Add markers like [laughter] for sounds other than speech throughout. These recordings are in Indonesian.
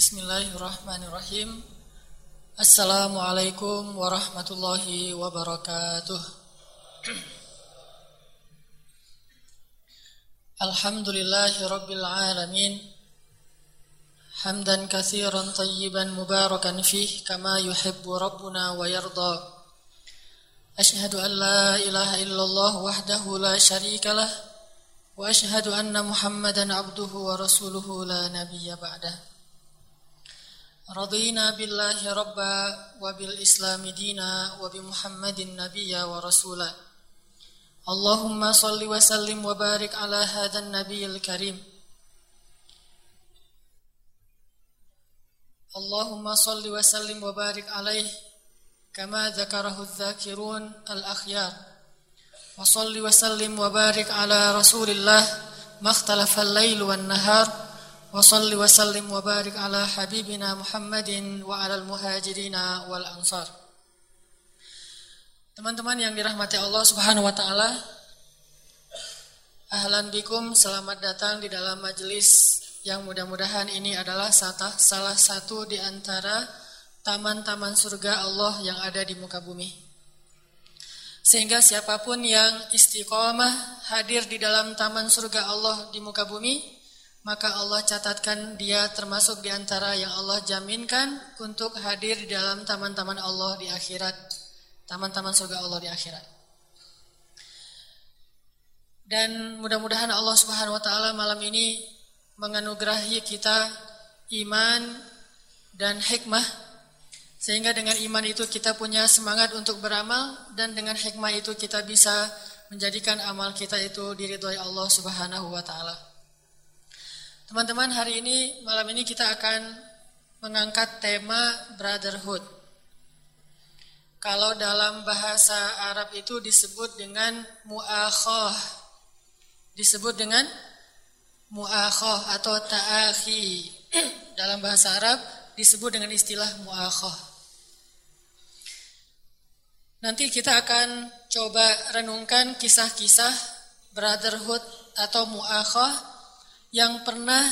Bismillahirrahmanirrahim. Assalamualaikum warahmatullahi wabarakatuh. Alhamdulillahi rabbil alamin. Hamdan katsiran tayyiban mubarakan fih kama yuhibbu rabbuna wa yarda. Ashhadu an la ilaha illallah wahdahu la syarika lah wa ashhadu anna Muhammadan abduhu wa rasuluhu la nabiyya ba'dah. رضينا بالله ربا وبالإسلام دينا وبمحمد نبيا ورسولا. اللهم صل وسلم وبارك على هذا النبي الكريم. اللهم صل وسلم وبارك عليه كما ذكره الذاكرون الأخيار. وصل وسلم وبارك على رسول الله ما اختلف الليل والنهار. وصل وسلم وبارك على حبيبنا محمد وعلى المهاجرين والأنصار Teman-teman yang dirahmati Allah Subhanahu wa taala, ahlan bikum, selamat datang di dalam majelis yang mudah-mudahan ini adalah salah satu di antara taman-taman surga Allah yang ada di muka bumi. Sehingga siapapun yang istiqomah hadir di dalam taman surga Allah di muka bumi, maka Allah catatkan dia termasuk di antara yang Allah jaminkan untuk hadir di dalam taman-taman Allah di akhirat, taman-taman surga Allah di akhirat. Dan mudah-mudahan Allah Subhanahu wa taala malam ini menganugerahi kita iman dan hikmah sehingga dengan iman itu kita punya semangat untuk beramal dan dengan hikmah itu kita bisa menjadikan amal kita itu diridhoi Allah Subhanahu wa taala. Teman-teman, hari ini malam ini kita akan mengangkat tema brotherhood. Kalau dalam bahasa Arab itu disebut dengan mu'akhoh. Disebut dengan mu'akhoh atau ta'akhi. [clears throat] dalam bahasa Arab disebut dengan istilah mu'akhoh. Nanti kita akan coba renungkan kisah-kisah brotherhood atau mu'akhoh yang pernah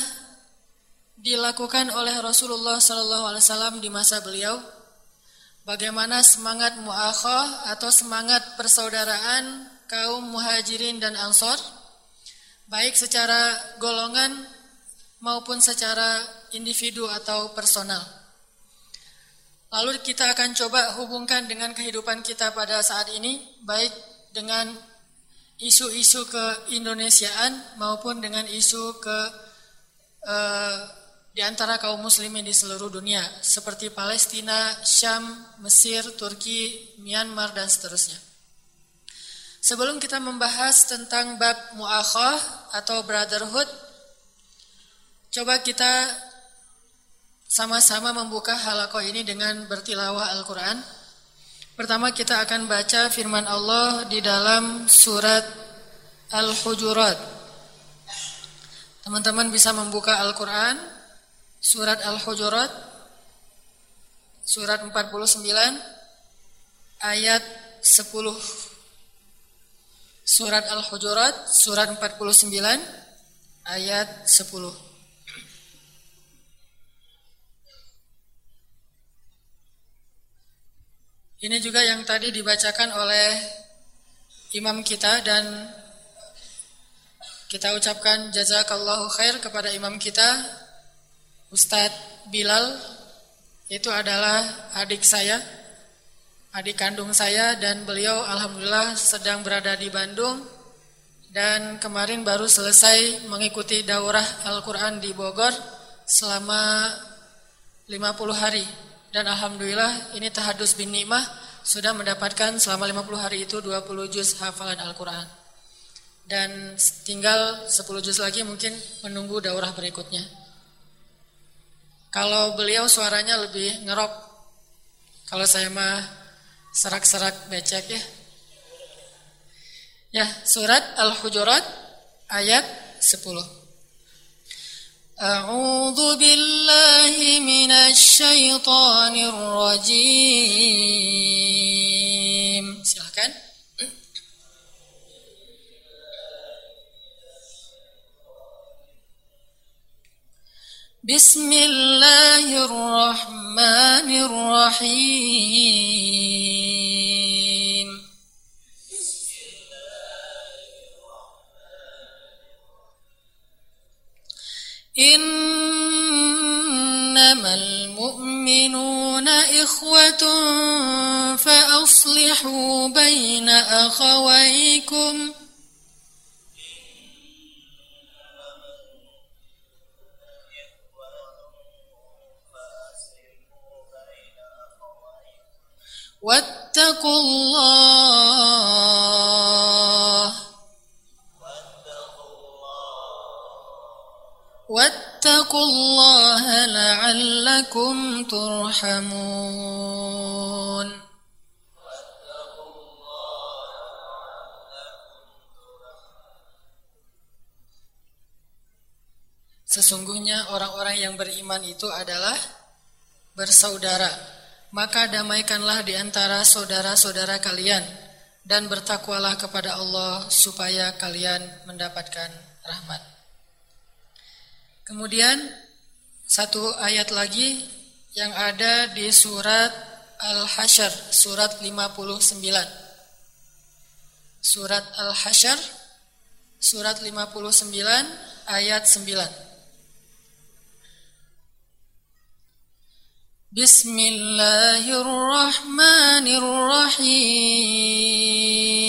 dilakukan oleh Rasulullah Sallallahu Alaihi Wasallam di masa beliau. Bagaimana semangat muakhah atau semangat persaudaraan kaum muhajirin dan ansor, baik secara golongan maupun secara individu atau personal. Lalu kita akan coba hubungkan dengan kehidupan kita pada saat ini, baik dengan isu-isu keindonesiaan maupun dengan isu ke uh, di antara kaum muslimin di seluruh dunia seperti Palestina, Syam, Mesir, Turki, Myanmar dan seterusnya. Sebelum kita membahas tentang bab muakhah atau brotherhood, coba kita sama-sama membuka halakoh ini dengan bertilawah Al-Qur'an. Pertama kita akan baca firman Allah di dalam surat Al-Hujurat. Teman-teman bisa membuka Al-Quran, surat Al-Hujurat, surat 49, ayat 10. Surat Al-Hujurat, surat 49, ayat 10. Ini juga yang tadi dibacakan oleh imam kita dan kita ucapkan jazakallahu khair kepada imam kita Ustadz Bilal. Itu adalah adik saya adik kandung saya dan beliau alhamdulillah sedang berada di Bandung. Dan kemarin baru selesai mengikuti daurah Al-Quran di Bogor selama 50 hari dan Alhamdulillah ini tahadus bin nikmah sudah mendapatkan selama 50 hari itu 20 juz hafalan Al-Quran. Dan tinggal 10 juz lagi mungkin menunggu daurah berikutnya. Kalau beliau suaranya lebih ngerok. Kalau saya mah serak-serak becek ya. Ya, surat Al-Hujurat ayat 10. أعوذ بالله من الشيطان الرجيم. Silakan. بسم الله الرحمن الرحيم إنما المؤمنون إخوة فأصلحوا بين أخويكم واتقوا الله واتقوا الله لعلكم ترحمون Sesungguhnya orang-orang yang beriman itu adalah bersaudara maka damaikanlah di antara saudara-saudara kalian dan bertakwalah kepada Allah supaya kalian mendapatkan rahmat. Kemudian satu ayat lagi yang ada di surat Al-Hasyr, surat 59. Surat Al-Hasyr, surat 59 ayat 9. Bismillahirrahmanirrahim.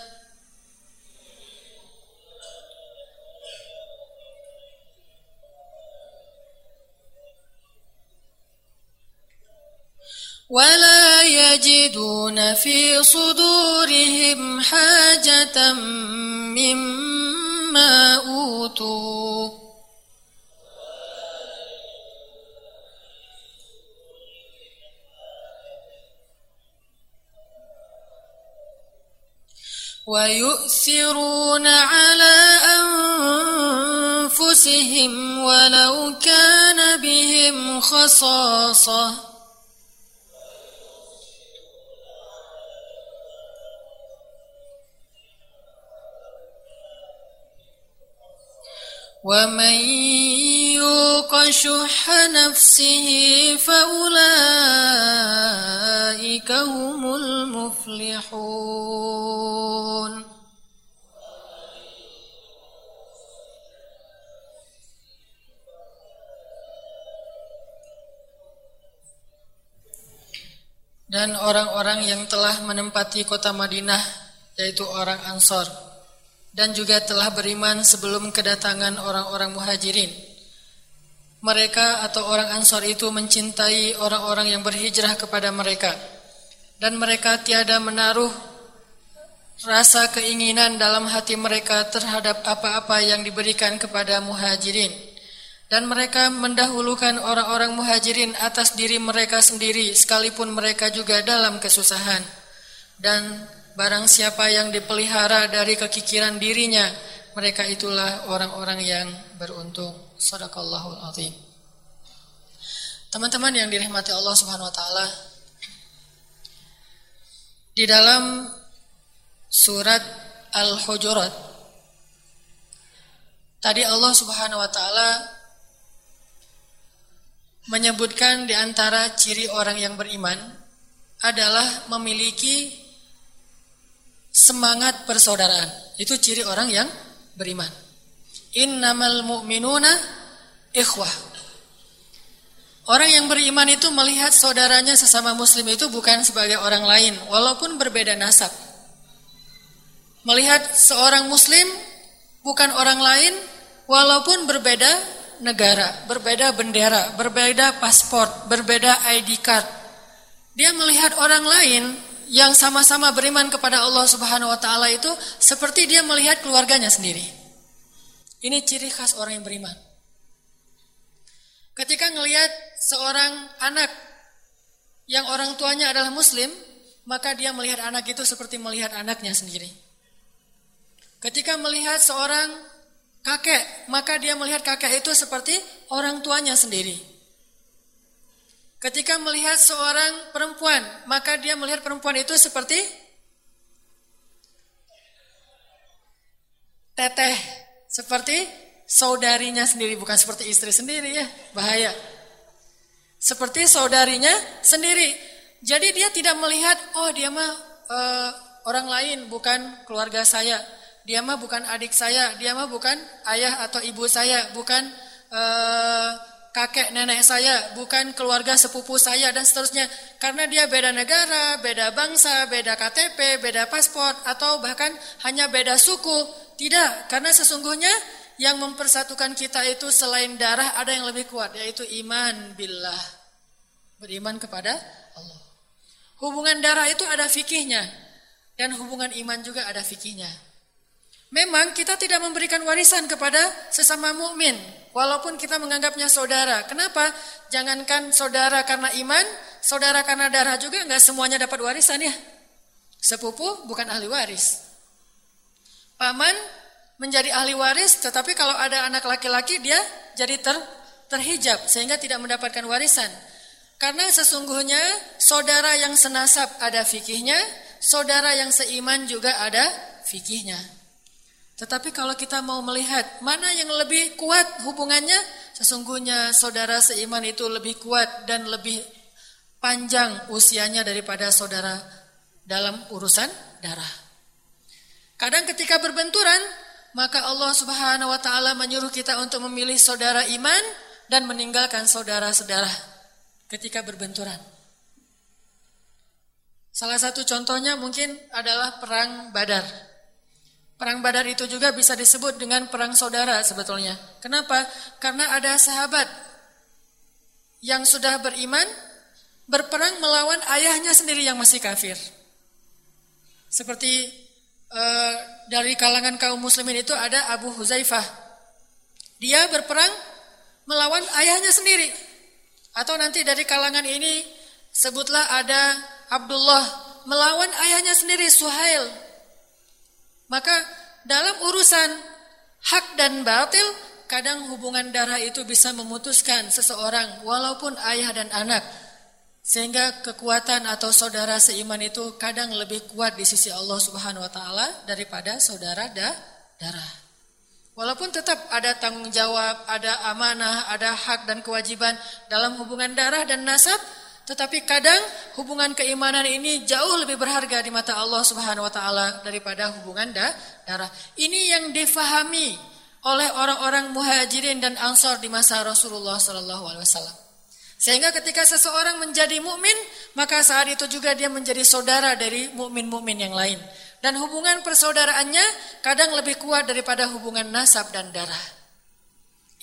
ولا يجدون في صدورهم حاجة مما أوتوا. ويؤثرون على أنفسهم ولو كان بهم خصاصة. ومن يوق شح نفسه فأولئك هم المفلحون dan orang-orang yang telah menempati kota Madinah yaitu orang Ansor dan juga telah beriman sebelum kedatangan orang-orang Muhajirin. Mereka atau orang Ansor itu mencintai orang-orang yang berhijrah kepada mereka. Dan mereka tiada menaruh rasa keinginan dalam hati mereka terhadap apa-apa yang diberikan kepada Muhajirin. Dan mereka mendahulukan orang-orang muhajirin atas diri mereka sendiri sekalipun mereka juga dalam kesusahan. Dan barang siapa yang dipelihara dari kekikiran dirinya mereka itulah orang-orang yang beruntung. Sadaqallahul azim. Teman-teman yang dirahmati Allah Subhanahu wa taala di dalam surat Al-Hujurat tadi Allah Subhanahu wa taala menyebutkan di antara ciri orang yang beriman adalah memiliki semangat persaudaraan. Itu ciri orang yang beriman. Innamal mu'minuna ikhwah. Orang yang beriman itu melihat saudaranya sesama muslim itu bukan sebagai orang lain walaupun berbeda nasab. Melihat seorang muslim bukan orang lain walaupun berbeda negara, berbeda bendera, berbeda paspor, berbeda ID card. Dia melihat orang lain yang sama-sama beriman kepada Allah Subhanahu wa taala itu seperti dia melihat keluarganya sendiri. Ini ciri khas orang yang beriman. Ketika ngelihat seorang anak yang orang tuanya adalah muslim, maka dia melihat anak itu seperti melihat anaknya sendiri. Ketika melihat seorang kakek, maka dia melihat kakek itu seperti orang tuanya sendiri. Ketika melihat seorang perempuan, maka dia melihat perempuan itu seperti teteh, seperti saudarinya sendiri, bukan seperti istri sendiri ya, bahaya. Seperti saudarinya sendiri. Jadi dia tidak melihat, oh dia mah uh, orang lain, bukan keluarga saya. Dia mah bukan adik saya, dia mah bukan ayah atau ibu saya, bukan uh, kakek nenek saya, bukan keluarga sepupu saya dan seterusnya. Karena dia beda negara, beda bangsa, beda KTP, beda paspor atau bahkan hanya beda suku. Tidak, karena sesungguhnya yang mempersatukan kita itu selain darah ada yang lebih kuat yaitu iman billah. Beriman kepada Allah. Hubungan darah itu ada fikihnya dan hubungan iman juga ada fikihnya. Memang kita tidak memberikan warisan kepada sesama mukmin, walaupun kita menganggapnya saudara. Kenapa? Jangankan saudara karena iman, saudara karena darah juga nggak semuanya dapat warisan ya. Sepupu bukan ahli waris. Paman menjadi ahli waris, tetapi kalau ada anak laki-laki dia jadi ter, terhijab sehingga tidak mendapatkan warisan. Karena sesungguhnya saudara yang senasab ada fikihnya, saudara yang seiman juga ada fikihnya. Tetapi kalau kita mau melihat mana yang lebih kuat hubungannya, sesungguhnya saudara seiman itu lebih kuat dan lebih panjang usianya daripada saudara dalam urusan darah. Kadang ketika berbenturan, maka Allah Subhanahu wa taala menyuruh kita untuk memilih saudara iman dan meninggalkan saudara-saudara ketika berbenturan. Salah satu contohnya mungkin adalah perang Badar. Perang Badar itu juga bisa disebut dengan perang saudara sebetulnya. Kenapa? Karena ada sahabat yang sudah beriman berperang melawan ayahnya sendiri yang masih kafir. Seperti uh, dari kalangan kaum muslimin itu ada Abu Huzaifah. Dia berperang melawan ayahnya sendiri. Atau nanti dari kalangan ini sebutlah ada Abdullah melawan ayahnya sendiri Suhail maka dalam urusan hak dan batil, kadang hubungan darah itu bisa memutuskan seseorang walaupun ayah dan anak. Sehingga kekuatan atau saudara seiman itu kadang lebih kuat di sisi Allah Subhanahu wa taala daripada saudara da, darah. Walaupun tetap ada tanggung jawab, ada amanah, ada hak dan kewajiban dalam hubungan darah dan nasab, tetapi kadang hubungan keimanan ini jauh lebih berharga di mata Allah Subhanahu wa taala daripada hubungan darah. Ini yang difahami oleh orang-orang Muhajirin dan Ansor di masa Rasulullah sallallahu alaihi wasallam. Sehingga ketika seseorang menjadi mukmin, maka saat itu juga dia menjadi saudara dari mukmin-mukmin yang lain. Dan hubungan persaudaraannya kadang lebih kuat daripada hubungan nasab dan darah.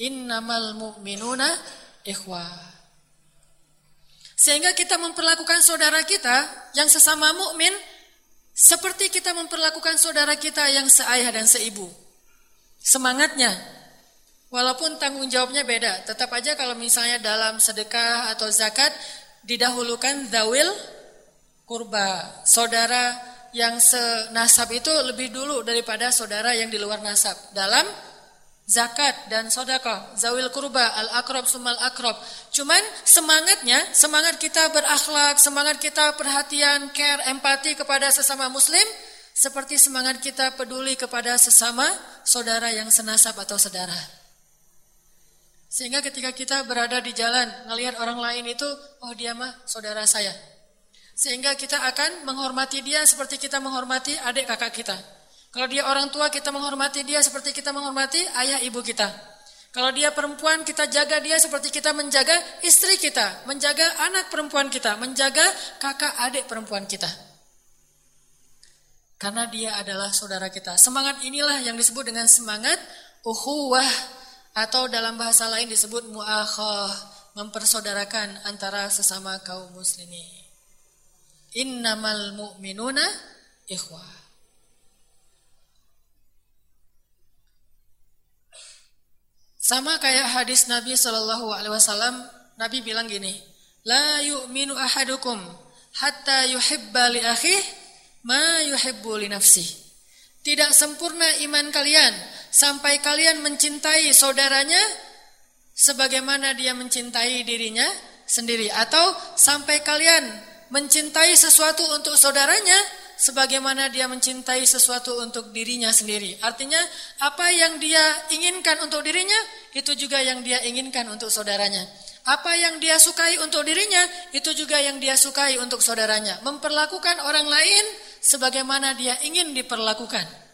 Innamal mu'minuna ikhwah. Sehingga kita memperlakukan saudara kita yang sesama mukmin seperti kita memperlakukan saudara kita yang seayah dan seibu. Semangatnya walaupun tanggung jawabnya beda, tetap aja kalau misalnya dalam sedekah atau zakat didahulukan dawil kurba, saudara yang senasab itu lebih dulu daripada saudara yang di luar nasab. Dalam zakat dan sodakah, zawil kurba, al akrob sumal akrob. Cuman semangatnya, semangat kita berakhlak, semangat kita perhatian, care, empati kepada sesama muslim, seperti semangat kita peduli kepada sesama saudara yang senasab atau saudara. Sehingga ketika kita berada di jalan, melihat orang lain itu, oh dia mah saudara saya. Sehingga kita akan menghormati dia seperti kita menghormati adik kakak kita. Kalau dia orang tua kita menghormati dia seperti kita menghormati ayah ibu kita. Kalau dia perempuan kita jaga dia seperti kita menjaga istri kita, menjaga anak perempuan kita, menjaga kakak adik perempuan kita. Karena dia adalah saudara kita. Semangat inilah yang disebut dengan semangat uhuwah atau dalam bahasa lain disebut muakhah, mempersaudarakan antara sesama kaum muslimin. Innamal mu'minuna ikhwah. Sama kayak hadis Nabi Shallallahu Alaihi Wasallam, Nabi bilang gini, La yu'minu ahadukum hatta yuhibba li akhih ma nafsih. Tidak sempurna iman kalian sampai kalian mencintai saudaranya sebagaimana dia mencintai dirinya sendiri atau sampai kalian mencintai sesuatu untuk saudaranya sebagaimana dia mencintai sesuatu untuk dirinya sendiri. Artinya apa yang dia inginkan untuk dirinya itu juga yang dia inginkan untuk saudaranya. Apa yang dia sukai untuk dirinya itu juga yang dia sukai untuk saudaranya. Memperlakukan orang lain sebagaimana dia ingin diperlakukan.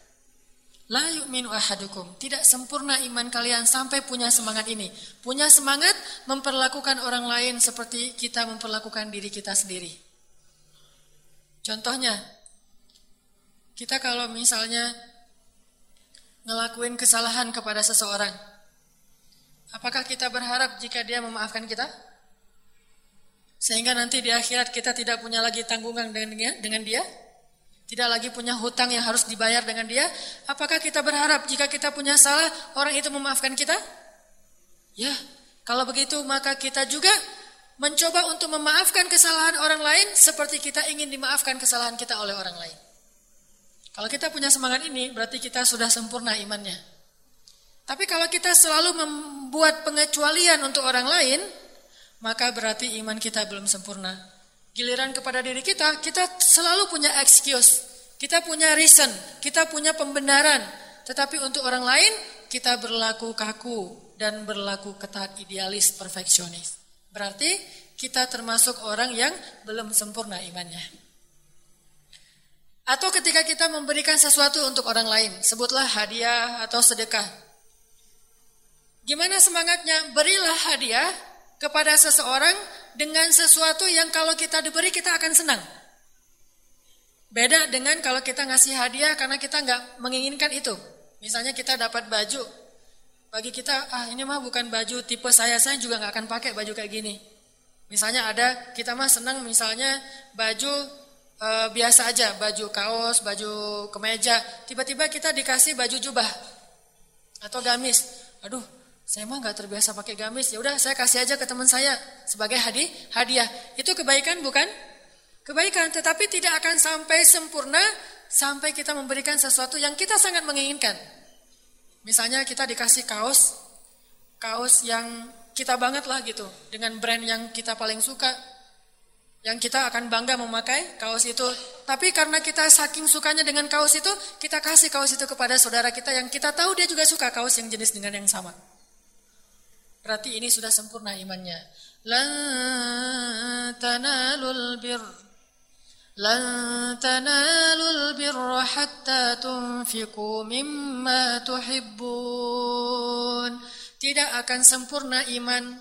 La yu'minu ahadukum. Tidak sempurna iman kalian sampai punya semangat ini. Punya semangat memperlakukan orang lain seperti kita memperlakukan diri kita sendiri. Contohnya, kita kalau misalnya ngelakuin kesalahan kepada seseorang, apakah kita berharap jika dia memaafkan kita? Sehingga nanti di akhirat kita tidak punya lagi tanggungan dengan dia, dengan dia? Tidak lagi punya hutang yang harus dibayar dengan dia? Apakah kita berharap jika kita punya salah, orang itu memaafkan kita? Ya, kalau begitu maka kita juga mencoba untuk memaafkan kesalahan orang lain seperti kita ingin dimaafkan kesalahan kita oleh orang lain. Kalau kita punya semangat ini, berarti kita sudah sempurna imannya. Tapi kalau kita selalu membuat pengecualian untuk orang lain, maka berarti iman kita belum sempurna. Giliran kepada diri kita, kita selalu punya excuse, kita punya reason, kita punya pembenaran. Tetapi untuk orang lain, kita berlaku kaku dan berlaku ketat idealis perfeksionis. Berarti kita termasuk orang yang belum sempurna imannya. Atau ketika kita memberikan sesuatu untuk orang lain, sebutlah hadiah atau sedekah. Gimana semangatnya? Berilah hadiah kepada seseorang dengan sesuatu yang kalau kita diberi kita akan senang. Beda dengan kalau kita ngasih hadiah karena kita nggak menginginkan itu. Misalnya kita dapat baju, bagi kita ah ini mah bukan baju tipe saya, saya juga nggak akan pakai baju kayak gini. Misalnya ada kita mah senang misalnya baju e, biasa aja, baju kaos, baju kemeja, tiba-tiba kita dikasih baju jubah atau gamis. Aduh, saya mah nggak terbiasa pakai gamis. Ya udah, saya kasih aja ke teman saya sebagai hadiah. Hadiah itu kebaikan bukan? Kebaikan, tetapi tidak akan sampai sempurna sampai kita memberikan sesuatu yang kita sangat menginginkan. Misalnya kita dikasih kaos, kaos yang kita banget lah gitu, dengan brand yang kita paling suka, yang kita akan bangga memakai kaos itu. Tapi karena kita saking sukanya dengan kaos itu, kita kasih kaos itu kepada saudara kita yang kita tahu dia juga suka kaos yang jenis dengan yang sama. Berarti ini sudah sempurna imannya. Lan tanalul bir Lan tanalul birra hatta tunfiqu mimma tuhibbun. Tidak akan sempurna iman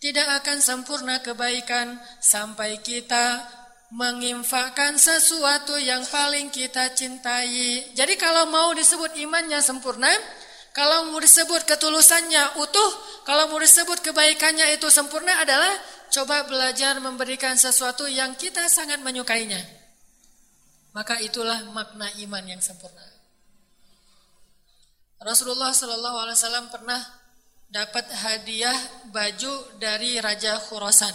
tidak akan sempurna kebaikan sampai kita menginfakkan sesuatu yang paling kita cintai. Jadi kalau mau disebut imannya sempurna, kalau mau disebut ketulusannya utuh, kalau mau disebut kebaikannya itu sempurna adalah coba belajar memberikan sesuatu yang kita sangat menyukainya. Maka itulah makna iman yang sempurna. Rasulullah Shallallahu Alaihi Wasallam pernah dapat hadiah baju dari Raja Khurasan.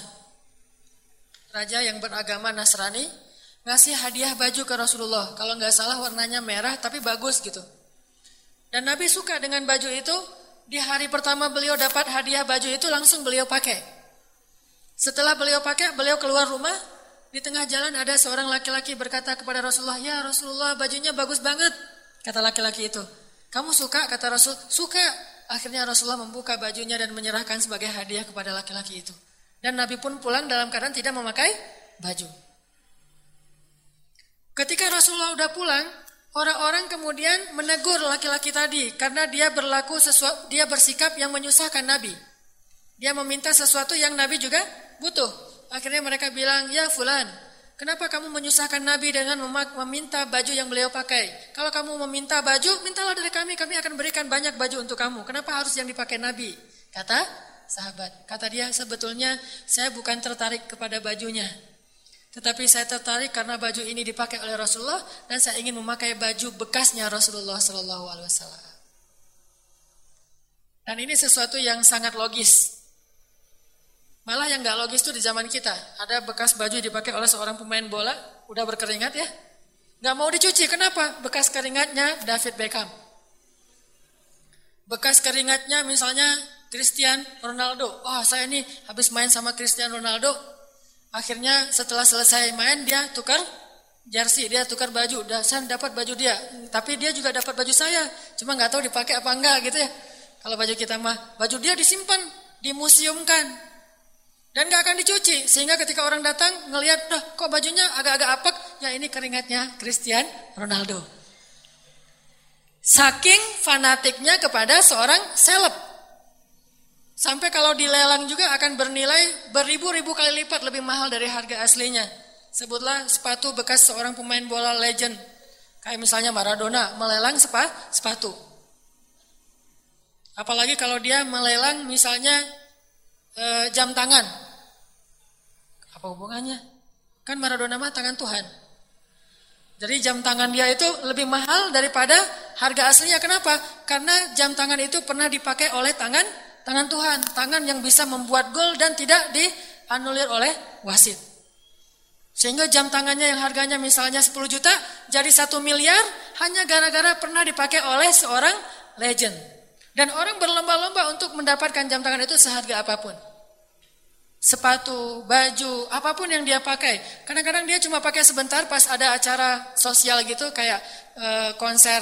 Raja yang beragama Nasrani ngasih hadiah baju ke Rasulullah. Kalau nggak salah warnanya merah tapi bagus gitu. Dan Nabi suka dengan baju itu. Di hari pertama beliau dapat hadiah baju itu langsung beliau pakai. Setelah beliau pakai, beliau keluar rumah. Di tengah jalan ada seorang laki-laki berkata kepada Rasulullah, "Ya Rasulullah, bajunya bagus banget." Kata laki-laki itu. "Kamu suka?" kata Rasul. "Suka." Akhirnya Rasulullah membuka bajunya dan menyerahkan sebagai hadiah kepada laki-laki itu. Dan Nabi pun pulang dalam keadaan tidak memakai baju. Ketika Rasulullah sudah pulang, orang-orang kemudian menegur laki-laki tadi karena dia berlaku sesuatu, dia bersikap yang menyusahkan Nabi. Dia meminta sesuatu yang Nabi juga butuh. Akhirnya mereka bilang, "Ya fulan, Kenapa kamu menyusahkan Nabi dengan meminta baju yang beliau pakai? Kalau kamu meminta baju, mintalah dari kami, kami akan berikan banyak baju untuk kamu. Kenapa harus yang dipakai Nabi? Kata sahabat. Kata dia, sebetulnya saya bukan tertarik kepada bajunya. Tetapi saya tertarik karena baju ini dipakai oleh Rasulullah dan saya ingin memakai baju bekasnya Rasulullah Shallallahu Alaihi Wasallam. Dan ini sesuatu yang sangat logis. Malah yang nggak logis itu di zaman kita. Ada bekas baju dipakai oleh seorang pemain bola, udah berkeringat ya. Nggak mau dicuci, kenapa? Bekas keringatnya David Beckham. Bekas keringatnya misalnya Cristiano Ronaldo. Wah saya ini habis main sama Cristiano Ronaldo. Akhirnya setelah selesai main dia tukar jersey, dia tukar baju. Dan saya dapat baju dia. Tapi dia juga dapat baju saya. Cuma nggak tahu dipakai apa enggak gitu ya. Kalau baju kita mah, baju dia disimpan, dimuseumkan. Dan gak akan dicuci. Sehingga ketika orang datang ngelihat, dah kok bajunya agak-agak apek. Ya ini keringatnya Christian Ronaldo. Saking fanatiknya kepada seorang seleb. Sampai kalau dilelang juga akan bernilai beribu-ribu kali lipat lebih mahal dari harga aslinya. Sebutlah sepatu bekas seorang pemain bola legend. Kayak misalnya Maradona melelang sepatu. Apalagi kalau dia melelang misalnya e, jam tangan. Apa hubungannya? Kan Maradona mah tangan Tuhan. Jadi jam tangan dia itu lebih mahal daripada harga aslinya. Kenapa? Karena jam tangan itu pernah dipakai oleh tangan tangan Tuhan, tangan yang bisa membuat gol dan tidak dianulir oleh wasit. Sehingga jam tangannya yang harganya misalnya 10 juta jadi 1 miliar hanya gara-gara pernah dipakai oleh seorang legend. Dan orang berlomba-lomba untuk mendapatkan jam tangan itu seharga apa pun. Sepatu, baju, apa pun yang dia pakai. Kadang-kadang dia cuma pakai sebentar pas ada acara sosial gitu kayak uh, konser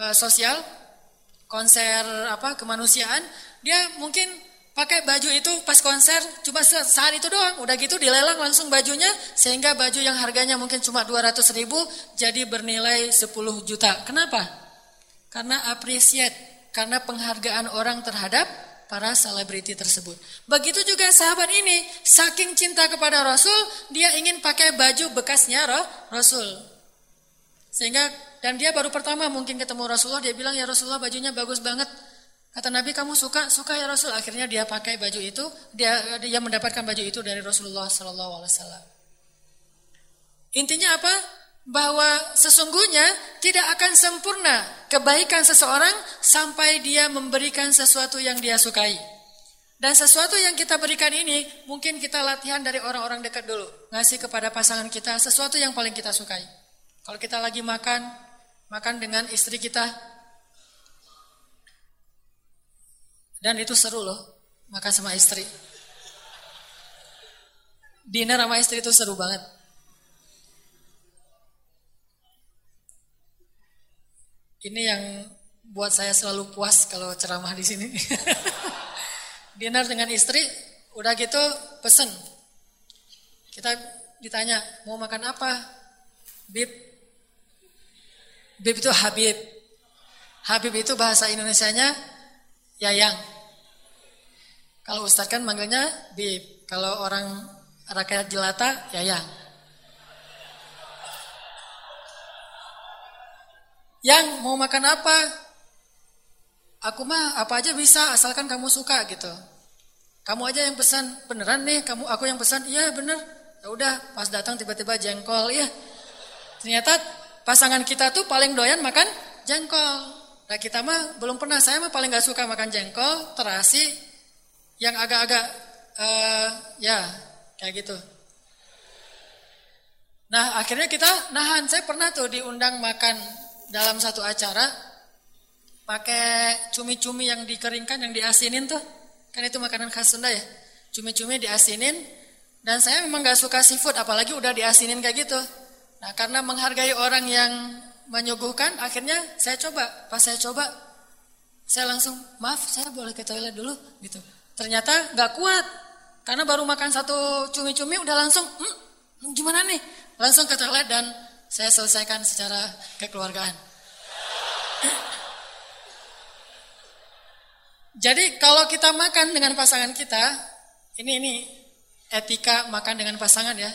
uh, sosial, konser apa kemanusiaan, dia mungkin pakai baju itu pas konser cuma saat itu doang. Udah gitu dilelang langsung bajunya sehingga baju yang harganya mungkin cuma 200 ribu jadi bernilai 10 juta. Kenapa? Karena appreciate karena penghargaan orang terhadap para selebriti tersebut. Begitu juga sahabat ini, saking cinta kepada Rasul, dia ingin pakai baju bekasnya roh, Rasul. Sehingga dan dia baru pertama mungkin ketemu Rasulullah, dia bilang ya Rasulullah bajunya bagus banget. Kata Nabi kamu suka, suka ya Rasul. Akhirnya dia pakai baju itu, dia dia mendapatkan baju itu dari Rasulullah Wasallam. Intinya apa? Bahwa sesungguhnya tidak akan sempurna kebaikan seseorang sampai dia memberikan sesuatu yang dia sukai. Dan sesuatu yang kita berikan ini mungkin kita latihan dari orang-orang dekat dulu. Ngasih kepada pasangan kita sesuatu yang paling kita sukai. Kalau kita lagi makan, makan dengan istri kita. Dan itu seru loh, makan sama istri. Dinner sama istri itu seru banget. Ini yang buat saya selalu puas kalau ceramah di sini. [laughs] Dinner dengan istri, udah gitu pesen. Kita ditanya, mau makan apa? Bib. Bib itu Habib. Habib itu bahasa Indonesianya Yayang. Kalau Ustadz kan manggilnya Bib. Kalau orang rakyat jelata, Yayang. Yang mau makan apa? Aku mah apa aja bisa asalkan kamu suka gitu. Kamu aja yang pesan, beneran nih kamu aku yang pesan, iya bener. Ya udah, pas datang tiba-tiba jengkol, ya. Ternyata pasangan kita tuh paling doyan makan jengkol. Nah kita mah belum pernah, saya mah paling gak suka makan jengkol, terasi, yang agak-agak, uh, ya kayak gitu. Nah akhirnya kita nahan, saya pernah tuh diundang makan dalam satu acara pakai cumi-cumi yang dikeringkan yang diasinin tuh. Kan itu makanan khas Sunda ya. Cumi-cumi diasinin dan saya memang gak suka seafood apalagi udah diasinin kayak gitu. Nah karena menghargai orang yang menyuguhkan akhirnya saya coba. Pas saya coba saya langsung maaf saya boleh ke toilet dulu gitu. Ternyata gak kuat. Karena baru makan satu cumi-cumi udah langsung hm, gimana nih? Langsung ke toilet dan saya selesaikan secara kekeluargaan. Jadi kalau kita makan dengan pasangan kita, ini ini etika makan dengan pasangan ya.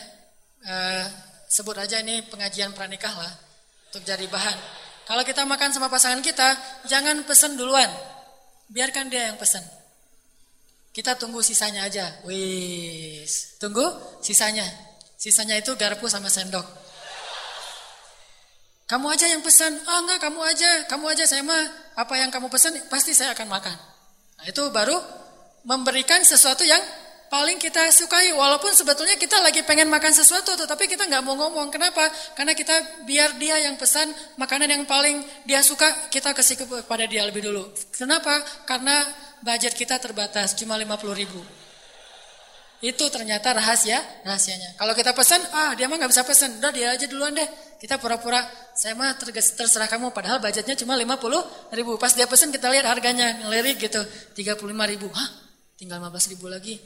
E, sebut aja ini pengajian pranikah lah untuk jadi bahan. Kalau kita makan sama pasangan kita, jangan pesen duluan. Biarkan dia yang pesen. Kita tunggu sisanya aja. Wis, tunggu sisanya. Sisanya itu garpu sama sendok. Kamu aja yang pesan. Ah enggak, kamu aja. Kamu aja saya mah apa yang kamu pesan pasti saya akan makan. Nah, itu baru memberikan sesuatu yang paling kita sukai walaupun sebetulnya kita lagi pengen makan sesuatu tetapi kita nggak mau ngomong kenapa karena kita biar dia yang pesan makanan yang paling dia suka kita kasih kepada dia lebih dulu kenapa karena budget kita terbatas cuma 50 ribu itu ternyata rahasia rahasianya. Kalau kita pesan ah dia mah nggak bisa pesan udah dia aja duluan deh. Kita pura-pura saya mah terserah kamu. Padahal budgetnya cuma 50 ribu. Pas dia pesan kita lihat harganya ngelirik gitu 35 ribu. Hah? Tinggal 15 ribu lagi.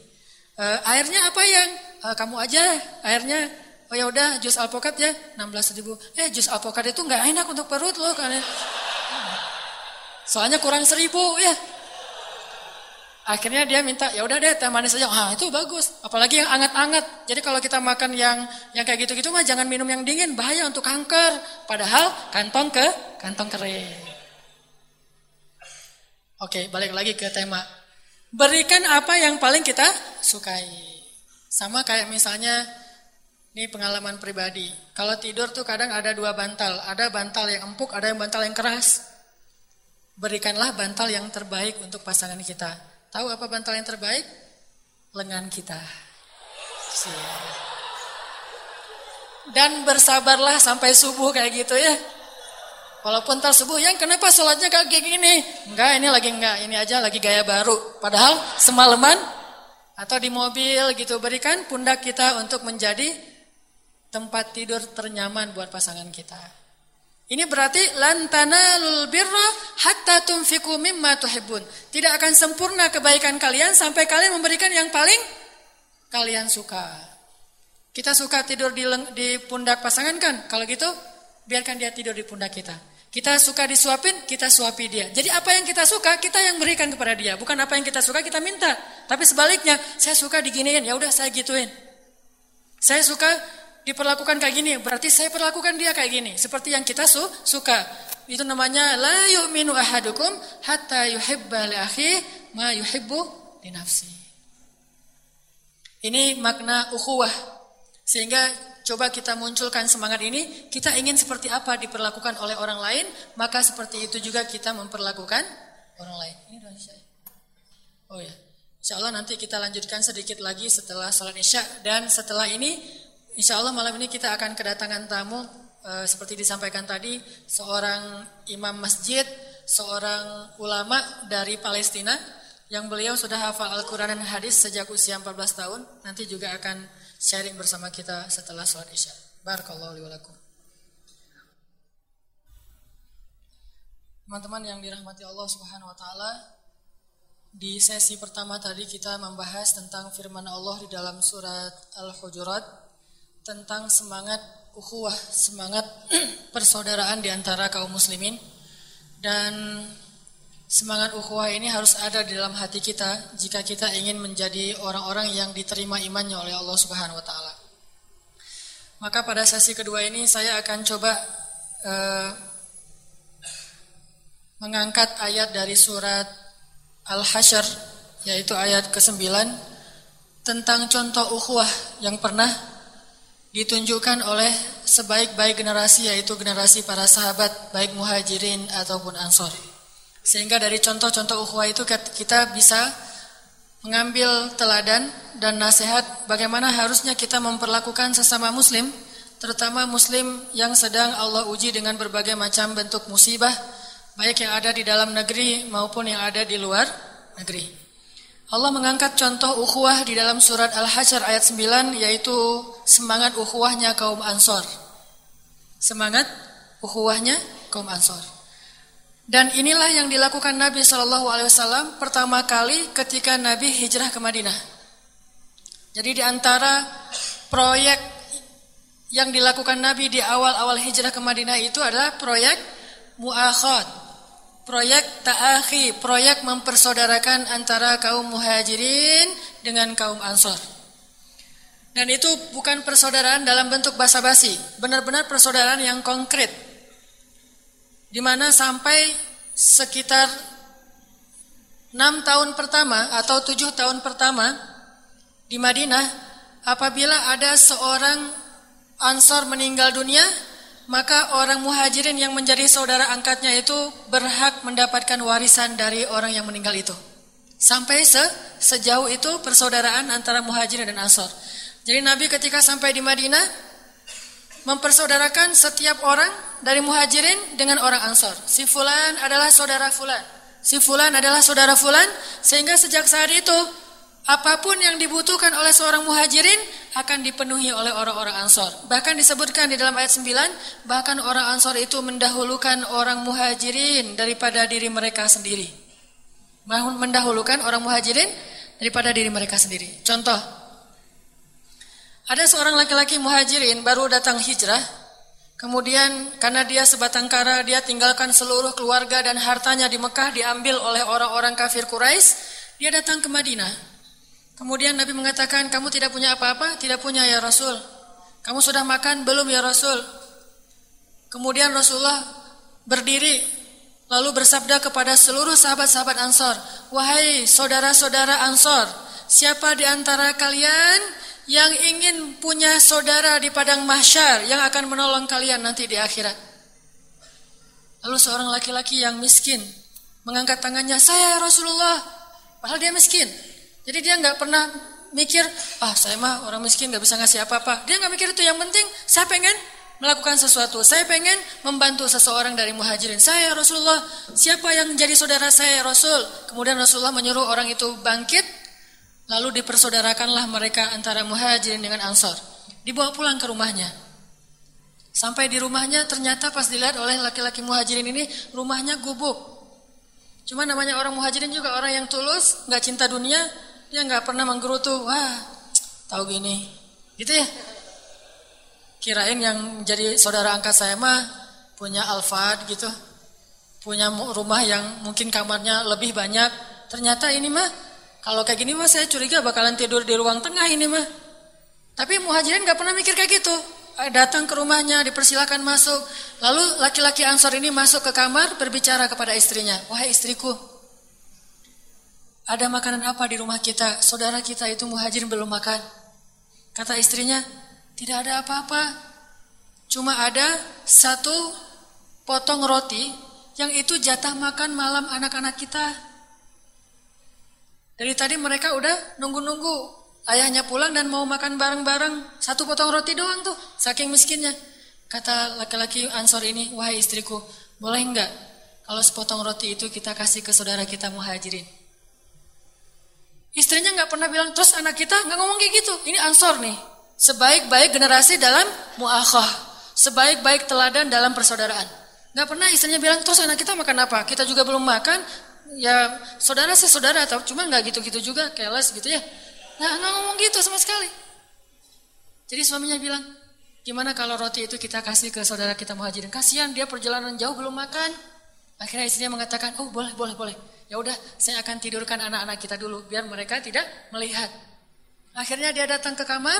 E, airnya apa yang? E, kamu aja airnya. Oh ya udah jus alpukat ya 16 ribu. Eh jus alpukat itu nggak enak untuk perut loh karena soalnya kurang seribu ya akhirnya dia minta ya udah deh teh manis aja ah itu bagus apalagi yang anget-anget jadi kalau kita makan yang yang kayak gitu-gitu mah jangan minum yang dingin bahaya untuk kanker padahal kantong ke kantong kering oke balik lagi ke tema Berikan apa yang paling kita sukai. Sama kayak misalnya, ini pengalaman pribadi. Kalau tidur tuh kadang ada dua bantal. Ada bantal yang empuk, ada yang bantal yang keras. Berikanlah bantal yang terbaik untuk pasangan kita. Tahu apa bantal yang terbaik? Lengan kita. Dan bersabarlah sampai subuh kayak gitu ya. Walaupun subuh yang kenapa sholatnya kayak gini? Enggak, ini lagi enggak, ini aja lagi gaya baru. Padahal semalaman atau di mobil gitu berikan pundak kita untuk menjadi tempat tidur ternyaman buat pasangan kita. Ini berarti lantana lul birra hatta tunfiqu mimma tuhibbun. Tidak akan sempurna kebaikan kalian sampai kalian memberikan yang paling kalian suka. Kita suka tidur di, di pundak pasangan kan? Kalau gitu biarkan dia tidur di pundak kita. Kita suka disuapin, kita suapi dia. Jadi apa yang kita suka, kita yang berikan kepada dia. Bukan apa yang kita suka, kita minta. Tapi sebaliknya, saya suka diginiin, ya udah saya gituin. Saya suka diperlakukan kayak gini, berarti saya perlakukan dia kayak gini. Seperti yang kita su suka. Itu namanya la yu'minu ahadukum hatta yuhibba li akhi ma yuhibbu li nafsi. Ini makna ukhuwah. Sehingga coba kita munculkan semangat ini, kita ingin seperti apa diperlakukan oleh orang lain, maka seperti itu juga kita memperlakukan orang lain. Ini doa Isya. Oh ya. Insya Allah nanti kita lanjutkan sedikit lagi setelah sholat Isya dan setelah ini Insya Allah malam ini kita akan kedatangan tamu e, seperti disampaikan tadi seorang imam masjid, seorang ulama dari Palestina yang beliau sudah hafal Al-Quran dan hadis sejak usia 14 tahun. Nanti juga akan sharing bersama kita setelah sholat isya. Barakallahu liwalakum. Teman-teman yang dirahmati Allah Subhanahu wa taala, di sesi pertama tadi kita membahas tentang firman Allah di dalam surat Al-Hujurat tentang semangat ukhuwah, semangat [clears throat] persaudaraan di antara kaum muslimin dan Semangat ukhuwah ini harus ada di dalam hati kita jika kita ingin menjadi orang-orang yang diterima imannya oleh Allah Subhanahu wa taala. Maka pada sesi kedua ini saya akan coba uh, mengangkat ayat dari surat Al-Hasyr yaitu ayat ke-9 tentang contoh ukhuwah yang pernah ditunjukkan oleh sebaik-baik generasi yaitu generasi para sahabat baik muhajirin ataupun ansor. Sehingga dari contoh-contoh ukhuwah itu kita bisa mengambil teladan dan nasihat bagaimana harusnya kita memperlakukan sesama muslim, terutama muslim yang sedang Allah uji dengan berbagai macam bentuk musibah, baik yang ada di dalam negeri maupun yang ada di luar negeri. Allah mengangkat contoh ukhuwah di dalam surat Al-Hasyr ayat 9 yaitu semangat ukhuwahnya kaum Ansor. Semangat ukhuwahnya kaum Ansor. Dan inilah yang dilakukan Nabi Shallallahu Alaihi Wasallam pertama kali ketika Nabi hijrah ke Madinah. Jadi di antara proyek yang dilakukan Nabi di awal-awal hijrah ke Madinah itu adalah proyek muakhad, proyek ta'akhi, proyek mempersaudarakan antara kaum muhajirin dengan kaum ansor. Dan itu bukan persaudaraan dalam bentuk basa-basi, benar-benar persaudaraan yang konkret, di mana sampai sekitar enam tahun pertama atau tujuh tahun pertama di Madinah, apabila ada seorang ansor meninggal dunia, maka orang muhajirin yang menjadi saudara angkatnya itu berhak mendapatkan warisan dari orang yang meninggal itu. Sampai se sejauh itu persaudaraan antara muhajirin dan ansor. Jadi Nabi ketika sampai di Madinah mempersaudarakan setiap orang dari muhajirin dengan orang ansor. Si fulan adalah saudara fulan. Si fulan adalah saudara fulan. Sehingga sejak saat itu apa pun yang dibutuhkan oleh seorang muhajirin akan dipenuhi oleh orang-orang ansor. Bahkan disebutkan di dalam ayat 9, bahkan orang ansor itu mendahulukan orang muhajirin daripada diri mereka sendiri mendahulukan orang muhajirin daripada diri mereka sendiri. Contoh, ada seorang laki-laki muhajirin baru datang hijrah, kemudian karena dia sebatang kara, dia tinggalkan seluruh keluarga dan hartanya di Mekah diambil oleh orang-orang kafir Quraisy, dia datang ke Madinah. Kemudian Nabi mengatakan, kamu tidak punya apa-apa? Tidak punya ya Rasul. Kamu sudah makan? Belum ya Rasul. Kemudian Rasulullah berdiri Lalu bersabda kepada seluruh sahabat-sahabat Ansor, "Wahai saudara-saudara Ansor, siapa di antara kalian yang ingin punya saudara di padang mahsyar yang akan menolong kalian nanti di akhirat?" Lalu seorang laki-laki yang miskin mengangkat tangannya, "Saya Rasulullah." Padahal dia miskin. Jadi dia nggak pernah mikir, "Ah, saya mah orang miskin nggak bisa ngasih apa-apa." Dia nggak mikir itu, yang penting saya pengen melakukan sesuatu. Saya pengen membantu seseorang dari muhajirin. Saya Rasulullah, siapa yang menjadi saudara saya Rasul? Kemudian Rasulullah menyuruh orang itu bangkit, lalu dipersaudarakanlah mereka antara muhajirin dengan ansor. Dibawa pulang ke rumahnya. Sampai di rumahnya ternyata pas dilihat oleh laki-laki muhajirin ini rumahnya gubuk. Cuma namanya orang muhajirin juga orang yang tulus, nggak cinta dunia, dia nggak pernah menggerutu, wah tahu gini, gitu ya. Kirain yang jadi saudara angkat saya mah punya Alphard gitu. Punya rumah yang mungkin kamarnya lebih banyak. Ternyata ini mah kalau kayak gini mah saya curiga bakalan tidur di ruang tengah ini mah. Tapi muhajirin gak pernah mikir kayak gitu. Eh, datang ke rumahnya, dipersilakan masuk. Lalu laki-laki ansor ini masuk ke kamar berbicara kepada istrinya. Wahai istriku, ada makanan apa di rumah kita? Saudara kita itu muhajirin belum makan. Kata istrinya, tidak ada apa-apa. Cuma ada satu potong roti yang itu jatah makan malam anak-anak kita. Dari tadi mereka udah nunggu-nunggu ayahnya pulang dan mau makan bareng-bareng. Satu potong roti doang tuh, saking miskinnya. Kata laki-laki Ansor ini, wahai istriku, boleh enggak kalau sepotong roti itu kita kasih ke saudara kita muhajirin? Istrinya nggak pernah bilang, terus anak kita nggak ngomong kayak gitu. Ini Ansor nih, Sebaik-baik generasi dalam muakhah. Sebaik-baik teladan dalam persaudaraan. Gak pernah istrinya bilang, terus anak kita makan apa? Kita juga belum makan. Ya saudara sih saudara, atau cuma gak gitu-gitu juga, keles gitu ya. Nah gak ngomong gitu sama sekali. Jadi suaminya bilang, gimana kalau roti itu kita kasih ke saudara kita muhajirin? Kasihan dia perjalanan jauh belum makan. Akhirnya istrinya mengatakan, oh boleh, boleh, boleh. Ya udah, saya akan tidurkan anak-anak kita dulu biar mereka tidak melihat. Akhirnya dia datang ke kamar,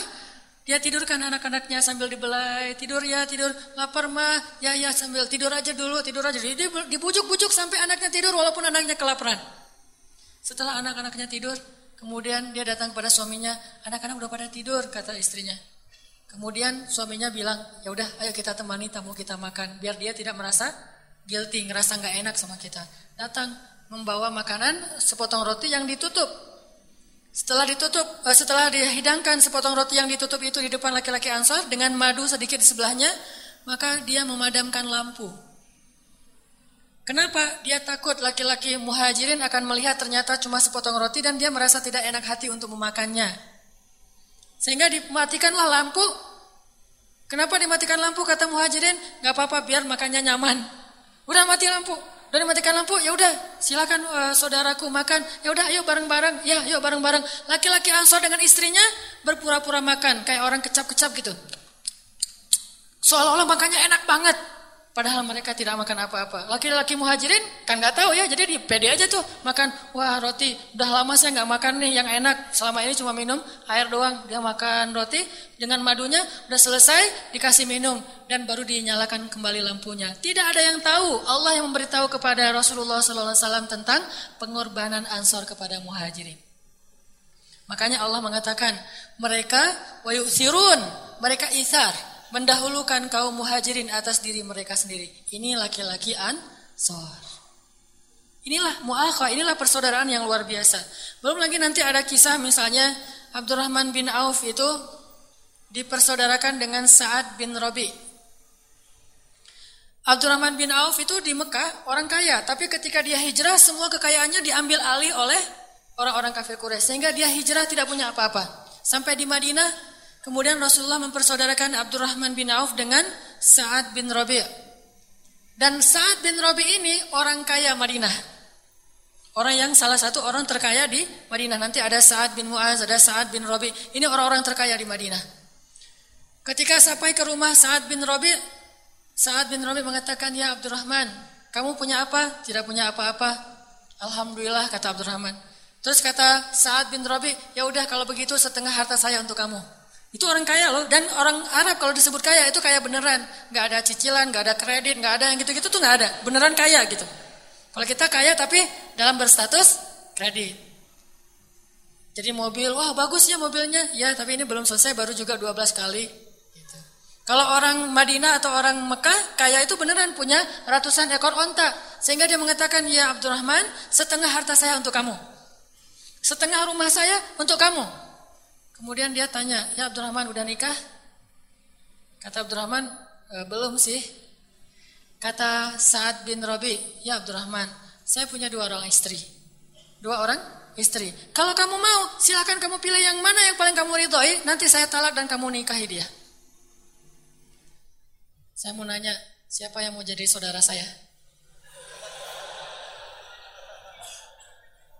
dia tidurkan anak-anaknya sambil dibelai, tidur ya, tidur, lapar mah, ya ya sambil tidur aja dulu, tidur aja. Jadi dibujuk-bujuk sampai anaknya tidur walaupun anaknya kelaparan. Setelah anak-anaknya tidur, kemudian dia datang kepada suaminya, anak-anak udah pada tidur, kata istrinya. Kemudian suaminya bilang, ya udah, ayo kita temani tamu kita makan, biar dia tidak merasa guilty, ngerasa nggak enak sama kita. Datang membawa makanan sepotong roti yang ditutup setelah ditutup, eh, setelah dihidangkan sepotong roti yang ditutup itu di depan laki-laki Ansar dengan madu sedikit di sebelahnya, maka dia memadamkan lampu. Kenapa? Dia takut laki-laki muhajirin akan melihat ternyata cuma sepotong roti dan dia merasa tidak enak hati untuk memakannya. Sehingga dimatikanlah lampu. Kenapa dimatikan lampu? Kata muhajirin, gak apa-apa biar makannya nyaman. Udah mati lampu. Udah dimatikan lampu, ya udah silakan uh, saudaraku makan. Ya udah ayo bareng-bareng. Ya, yuk bareng-bareng. Laki-laki Ansor dengan istrinya berpura-pura makan kayak orang kecap-kecap gitu. Seolah-olah makannya enak banget. Padahal mereka tidak makan apa-apa. Laki-laki muhajirin kan nggak tahu ya, jadi di pede aja tuh makan. Wah roti, udah lama saya nggak makan nih yang enak. Selama ini cuma minum air doang. Dia makan roti dengan madunya, udah selesai dikasih minum dan baru dinyalakan kembali lampunya. Tidak ada yang tahu. Allah yang memberitahu kepada Rasulullah SAW tentang pengorbanan Ansor kepada muhajirin. Makanya Allah mengatakan mereka wayusirun, mereka isar mendahulukan kaum muhajirin atas diri mereka sendiri. Ini laki-laki Ansor. Inilah mu'akhah, inilah persaudaraan yang luar biasa. Belum lagi nanti ada kisah misalnya Abdurrahman bin Auf itu dipersaudarakan dengan Sa'ad bin Robi. Abdurrahman bin Auf itu di Mekah orang kaya, tapi ketika dia hijrah semua kekayaannya diambil alih oleh orang-orang kafir Quraisy sehingga dia hijrah tidak punya apa-apa. Sampai di Madinah kemudian Rasulullah mempersaudarakan Abdurrahman bin Auf dengan Sa'ad bin Robi. Dan Sa'ad bin Robi ini orang kaya Madinah. Orang yang salah satu orang terkaya di Madinah. Nanti ada Sa'ad bin Mu'az, ada Sa'ad bin Rabi. Ini orang-orang terkaya di Madinah. Ketika sampai ke rumah Sa'ad bin Rabi, Sa'ad bin Rabi mengatakan, Ya Abdurrahman, kamu punya apa? Tidak punya apa-apa. Alhamdulillah, kata Abdurrahman. Terus kata Sa'ad bin Rabi, ya udah kalau begitu setengah harta saya untuk kamu. Itu orang kaya loh, dan orang Arab kalau disebut kaya itu kaya beneran. Gak ada cicilan, gak ada kredit, gak ada yang gitu-gitu tuh gak ada. Beneran kaya gitu. Kalau kita kaya tapi dalam berstatus kredit. Jadi mobil, wah bagus ya mobilnya. Ya tapi ini belum selesai baru juga 12 kali. Gitu. Kalau orang Madinah atau orang Mekah kaya itu beneran punya ratusan ekor onta. Sehingga dia mengatakan, ya Abdurrahman setengah harta saya untuk kamu. Setengah rumah saya untuk kamu. Kemudian dia tanya, ya Abdurrahman udah nikah? Kata Abdurrahman, e, belum sih. Kata Sa'ad bin Rabi, ya Abdurrahman, saya punya dua orang istri. Dua orang istri. Kalau kamu mau, silakan kamu pilih yang mana yang paling kamu ridhoi, nanti saya talak dan kamu nikahi dia. Saya mau nanya, siapa yang mau jadi saudara saya?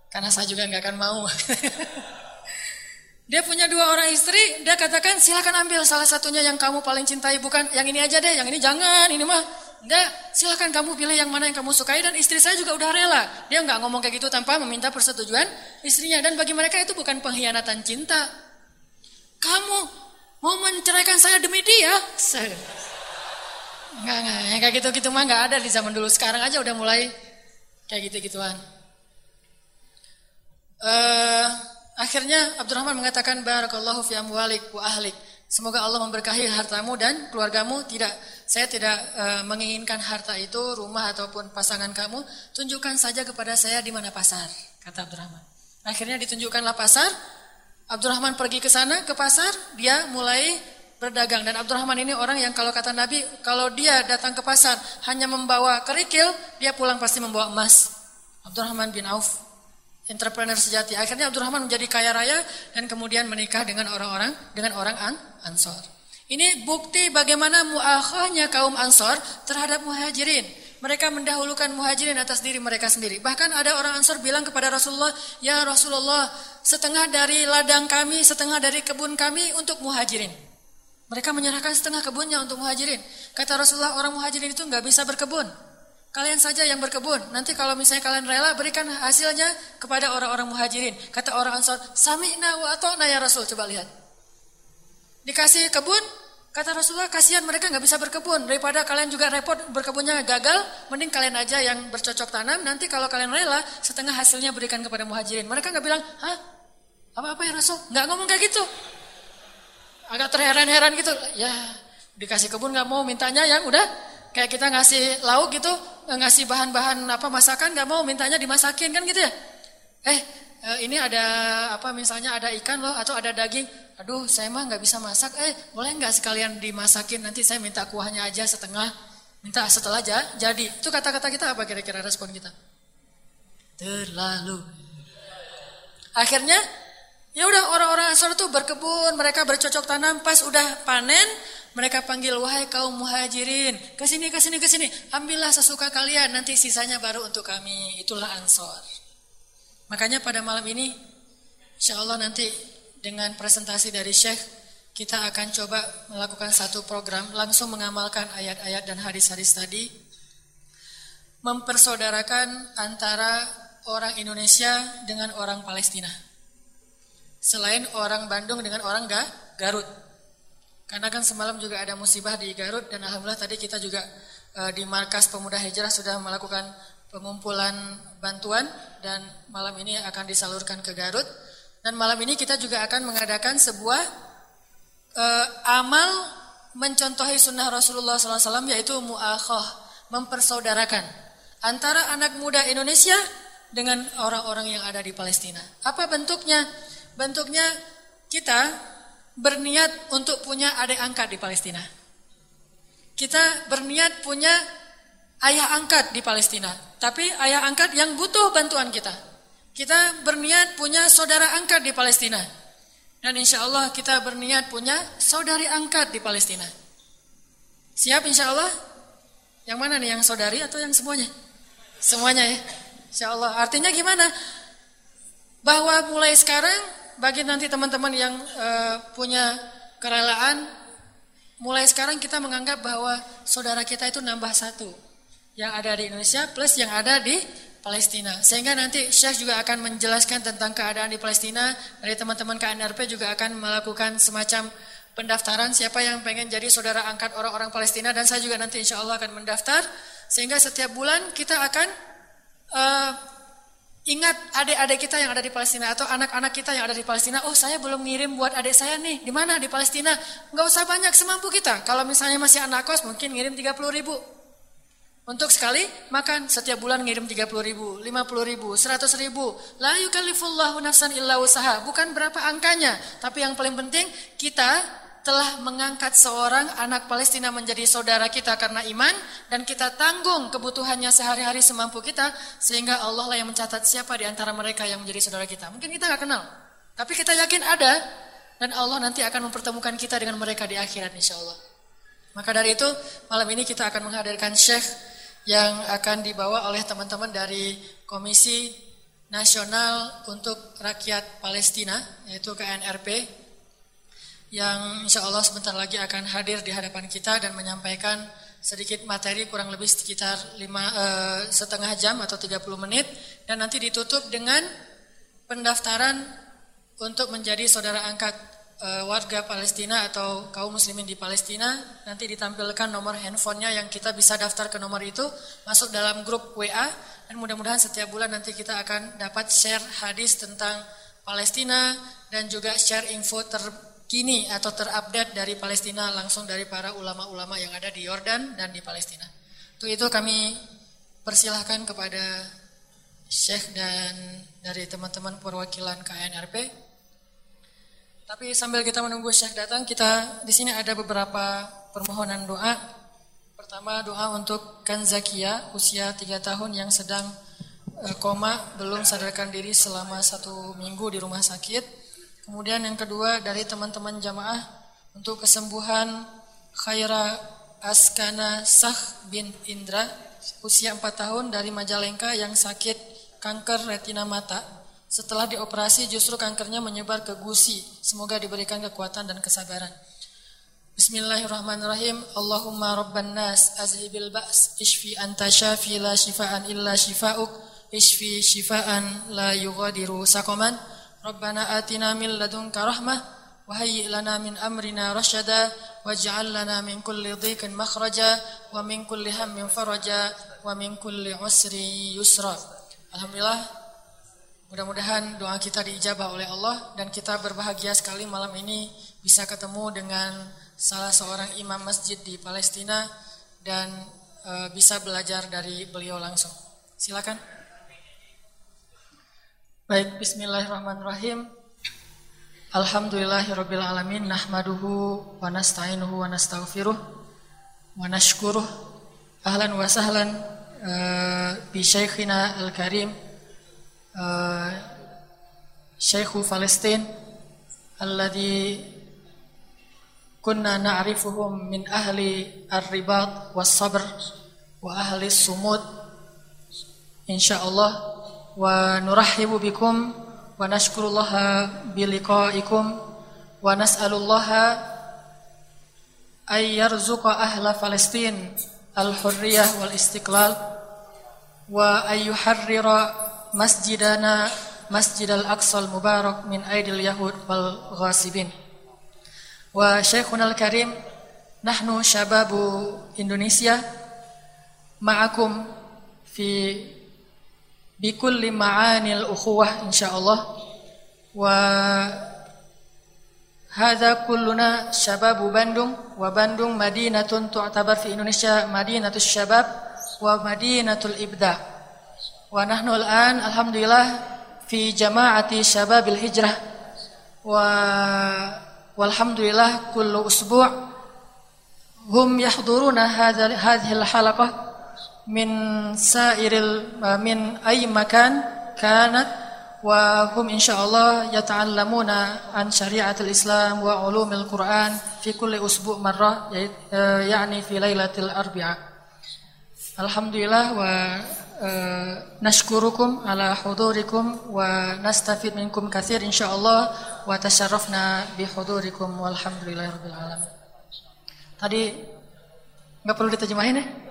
Karena saya juga nggak akan mau. [laughs] dia punya dua orang istri, dia katakan silakan ambil salah satunya yang kamu paling cintai, bukan yang ini aja deh, yang ini jangan, ini mah Enggak, silahkan kamu pilih yang mana yang kamu sukai dan istri saya juga udah rela. Dia enggak ngomong kayak gitu tanpa meminta persetujuan istrinya. Dan bagi mereka itu bukan pengkhianatan cinta. Kamu mau menceraikan saya demi dia? Enggak, enggak, yang kayak gitu-gitu mah enggak ada di zaman dulu. Sekarang aja udah mulai kayak gitu-gituan. Uh, akhirnya Abdurrahman mengatakan barakallahu fi amwalik wa ahlik. Semoga Allah memberkahi hartamu dan keluargamu. Tidak, saya tidak e, menginginkan harta itu, rumah ataupun pasangan kamu. Tunjukkan saja kepada saya di mana pasar, kata Abdurrahman. Akhirnya ditunjukkanlah pasar. Abdurrahman pergi ke sana ke pasar, dia mulai berdagang dan Abdurrahman ini orang yang kalau kata Nabi, kalau dia datang ke pasar hanya membawa kerikil, dia pulang pasti membawa emas. Abdurrahman bin Auf entrepreneur sejati. Akhirnya Abdurrahman menjadi kaya raya dan kemudian menikah dengan orang-orang dengan orang an Ansor. Ini bukti bagaimana muakhahnya kaum Ansor terhadap muhajirin. Mereka mendahulukan muhajirin atas diri mereka sendiri. Bahkan ada orang Ansor bilang kepada Rasulullah, "Ya Rasulullah, setengah dari ladang kami, setengah dari kebun kami untuk muhajirin." Mereka menyerahkan setengah kebunnya untuk muhajirin. Kata Rasulullah, orang muhajirin itu nggak bisa berkebun. Kalian saja yang berkebun. Nanti kalau misalnya kalian rela berikan hasilnya kepada orang-orang muhajirin. Kata orang ansor, sami'na wa ata'na ya Rasul. Coba lihat. Dikasih kebun, kata Rasulullah kasihan mereka nggak bisa berkebun. Daripada kalian juga repot berkebunnya gagal, mending kalian aja yang bercocok tanam. Nanti kalau kalian rela, setengah hasilnya berikan kepada muhajirin. Mereka nggak bilang, hah? Apa-apa ya Rasul? Nggak ngomong kayak gitu. Agak terheran-heran gitu. Ya, dikasih kebun nggak mau mintanya yang udah Kayak kita ngasih lauk gitu, ngasih bahan-bahan apa masakan nggak mau mintanya dimasakin kan gitu ya. Eh, eh ini ada apa misalnya ada ikan loh atau ada daging. Aduh, saya mah nggak bisa masak. Eh, boleh nggak sekalian dimasakin? Nanti saya minta kuahnya aja setengah. Minta setelah aja jadi. Itu kata-kata kita apa kira-kira respon kita? Terlalu. Akhirnya ya udah orang-orang asal itu berkebun, mereka bercocok tanam pas udah panen, mereka panggil, wahai kaum muhajirin, ke sini, ke sini, ke sini. Ambillah sesuka kalian, nanti sisanya baru untuk kami. Itulah ansor. Makanya pada malam ini, insya Allah nanti dengan presentasi dari Syekh, kita akan coba melakukan satu program, langsung mengamalkan ayat-ayat dan hadis-hadis tadi. Mempersaudarakan antara orang Indonesia dengan orang Palestina. Selain orang Bandung dengan orang Garut. Karena kan semalam juga ada musibah di Garut dan alhamdulillah tadi kita juga uh, di markas pemuda hijrah sudah melakukan pengumpulan bantuan dan malam ini akan disalurkan ke Garut dan malam ini kita juga akan mengadakan sebuah uh, amal mencontohi sunnah Rasulullah SAW yaitu muakhah mempersaudarakan antara anak muda Indonesia dengan orang-orang yang ada di Palestina. Apa bentuknya? Bentuknya kita berniat untuk punya adik angkat di Palestina. Kita berniat punya ayah angkat di Palestina. Tapi ayah angkat yang butuh bantuan kita. Kita berniat punya saudara angkat di Palestina. Dan insya Allah kita berniat punya saudari angkat di Palestina. Siap insya Allah? Yang mana nih, yang saudari atau yang semuanya? Semuanya ya. Insya Allah. Artinya gimana? Bahwa mulai sekarang bagi nanti teman-teman yang uh, punya kerelaan, mulai sekarang kita menganggap bahwa saudara kita itu nambah satu. Yang ada di Indonesia plus yang ada di Palestina. Sehingga nanti Syekh juga akan menjelaskan tentang keadaan di Palestina. Dari teman-teman KNRP juga akan melakukan semacam pendaftaran siapa yang pengen jadi saudara angkat orang-orang Palestina dan saya juga nanti insya Allah akan mendaftar. Sehingga setiap bulan kita akan uh, ingat adik-adik kita yang ada di Palestina atau anak-anak kita yang ada di Palestina. Oh saya belum ngirim buat adik saya nih. Di mana? Di Palestina. Nggak usah banyak semampu kita. Kalau misalnya masih anak kos mungkin ngirim 30 ribu. Untuk sekali makan setiap bulan ngirim 30 ribu, 50 ribu, 100 ribu. La yukallifullahu nafsan illa usaha. Bukan berapa angkanya, tapi yang paling penting kita telah mengangkat seorang anak Palestina menjadi saudara kita karena iman dan kita tanggung kebutuhannya sehari-hari semampu kita sehingga Allah lah yang mencatat siapa di antara mereka yang menjadi saudara kita. Mungkin kita nggak kenal, tapi kita yakin ada dan Allah nanti akan mempertemukan kita dengan mereka di akhirat insya Allah. Maka dari itu malam ini kita akan menghadirkan Syekh yang akan dibawa oleh teman-teman dari Komisi Nasional untuk Rakyat Palestina yaitu KNRP yang insya Allah sebentar lagi akan hadir di hadapan kita dan menyampaikan sedikit materi kurang lebih sekitar lima, eh, setengah jam atau 30 menit. Dan nanti ditutup dengan pendaftaran untuk menjadi saudara angkat uh, warga Palestina atau kaum muslimin di Palestina. Nanti ditampilkan nomor handphonenya yang kita bisa daftar ke nomor itu masuk dalam grup WA dan mudah-mudahan setiap bulan nanti kita akan dapat share hadis tentang Palestina dan juga share info terkini atau terupdate dari Palestina langsung dari para ulama-ulama yang ada di Yordan dan di Palestina. Untuk itu kami persilahkan kepada Syekh dan dari teman-teman perwakilan KNRP tapi sambil kita menunggu Syekh datang, kita di sini ada beberapa permohonan doa. Pertama doa untuk Kanzakia usia 3 tahun yang sedang uh, koma belum sadarkan diri selama satu minggu di rumah sakit. Kemudian yang kedua dari teman-teman jamaah untuk kesembuhan Khaira Askana Sah bin Indra usia 4 tahun dari Majalengka yang sakit kanker retina mata setelah dioperasi justru kankernya menyebar ke gusi. Semoga diberikan kekuatan dan kesabaran. Bismillahirrahmanirrahim. Allahumma rabban nas azhibil ba's ishfi anta syafi la shifaan illa shifauk ishfi shifaan la yughadiru saqaman. Rabbana atina min ladunka rahmah wa lana min amrina rasyada waj'al lana min kulli dhiqin makhraja wa min kulli hammin faraja wa min kulli usri yusra. Alhamdulillah Mudah-mudahan doa kita diijabah oleh Allah dan kita berbahagia sekali malam ini bisa ketemu dengan salah seorang imam masjid di Palestina dan e, bisa belajar dari beliau langsung. Silakan. Baik, bismillahirrahmanirrahim. Alhamdulillahirabbil alamin nahmaduhu wa nasta'inuhu wa nastaghfiruh wa nashkuruh. Ahlan wa sahlan uh, bi Syekhina al-Karim eh, uh, Syekhu Palestin alladhi kunna na'rifuhum min ahli ar-ribat was-sabr wa ahli sumud insyaallah ونرحب بكم ونشكر الله بلقائكم ونسأل الله أن يرزق أهل فلسطين الحرية والاستقلال وأن يحرر masjidana Masjid Al-Aqsa Al-Mubarak min aidil Yahud wal ghasibin. Wa Syekhuna Al-Karim, nahnu syababu Indonesia بكل معاني الأخوة إن شاء الله. وهذا كلنا شباب بندung وبندung مدينة تعتبر في إندونيسيا مدينة الشباب ومدينة الإبداع. ونحن الآن الحمد لله في جماعة شباب الهجرة. و والحمد لله كل أسبوع هم يحضرون هذا هذه الحلقة. min sairil eh, min ay makan kanat wa hum insyaallah yata'allamuna an syari'atil Islam wa ulumil Quran fi kulli usbu' marrah yakni eh, fi lailatil arbi'a Alhamdulillah wa eh, nashkurukum ala hudurikum wa nastafid minkum kathir insyaallah wa tasharrafna bi hudurikum walhamdulillahirabbil alamin Tadi nggak perlu diterjemahin ya?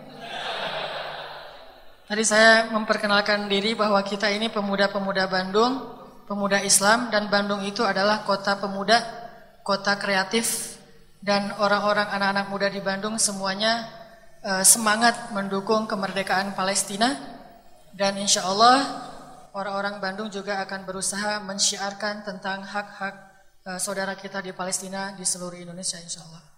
Tadi saya memperkenalkan diri bahwa kita ini pemuda-pemuda Bandung, pemuda Islam dan Bandung itu adalah kota pemuda, kota kreatif dan orang-orang anak-anak muda di Bandung semuanya uh, semangat mendukung kemerdekaan Palestina dan insya Allah orang-orang Bandung juga akan berusaha mensyiarkan tentang hak-hak uh, saudara kita di Palestina di seluruh Indonesia insya Allah.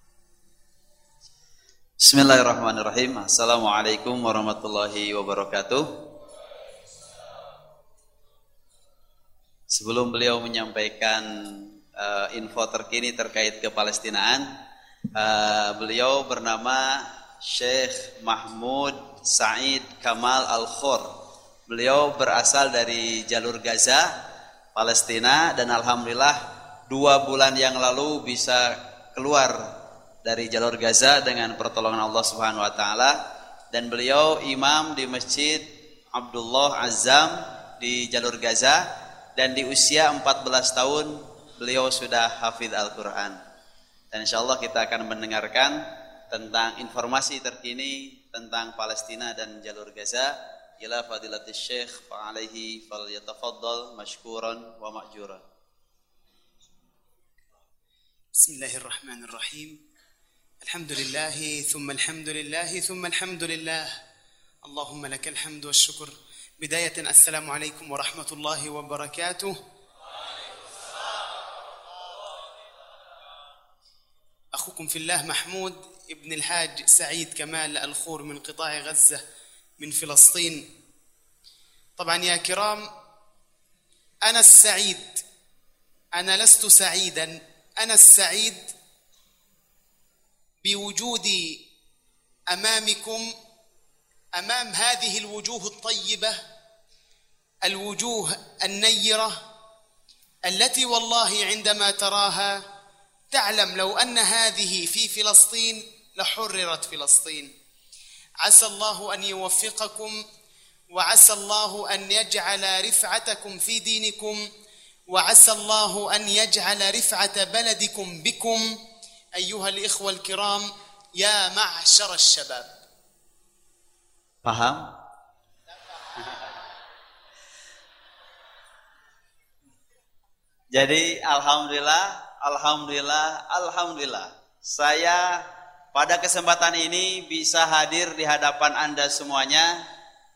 Bismillahirrahmanirrahim. Assalamualaikum warahmatullahi wabarakatuh. Sebelum beliau menyampaikan uh, info terkini terkait kepalestinaan, uh, beliau bernama Syekh Mahmud Said Kamal Al-Khur. Beliau berasal dari jalur Gaza, Palestina, dan alhamdulillah dua bulan yang lalu bisa keluar dari jalur Gaza dengan pertolongan Allah Subhanahu wa taala dan beliau imam di Masjid Abdullah Azam di jalur Gaza dan di usia 14 tahun beliau sudah hafid Al-Qur'an. Dan insyaallah kita akan mendengarkan tentang informasi terkini tentang Palestina dan jalur Gaza ila fadilatis syekh fa alaihi falyatafaddal mashkuran wa ma'juran. Bismillahirrahmanirrahim. الحمد لله ثم الحمد لله ثم الحمد لله. اللهم لك الحمد والشكر. بداية السلام عليكم ورحمة الله وبركاته. أخوكم في الله محمود ابن الحاج سعيد كمال الخور من قطاع غزة من فلسطين. طبعا يا كرام أنا السعيد. أنا لست سعيدا. أنا السعيد بوجودي أمامكم أمام هذه الوجوه الطيبة الوجوه النيرة التي والله عندما تراها تعلم لو أن هذه في فلسطين لحررت فلسطين. عسى الله أن يوفقكم وعسى الله أن يجعل رفعتكم في دينكم وعسى الله أن يجعل رفعة بلدكم بكم. أيها الإخوة الكرام يا معشر الشباب Paham? Jadi alhamdulillah, alhamdulillah, alhamdulillah. Saya pada kesempatan ini bisa hadir di hadapan Anda semuanya.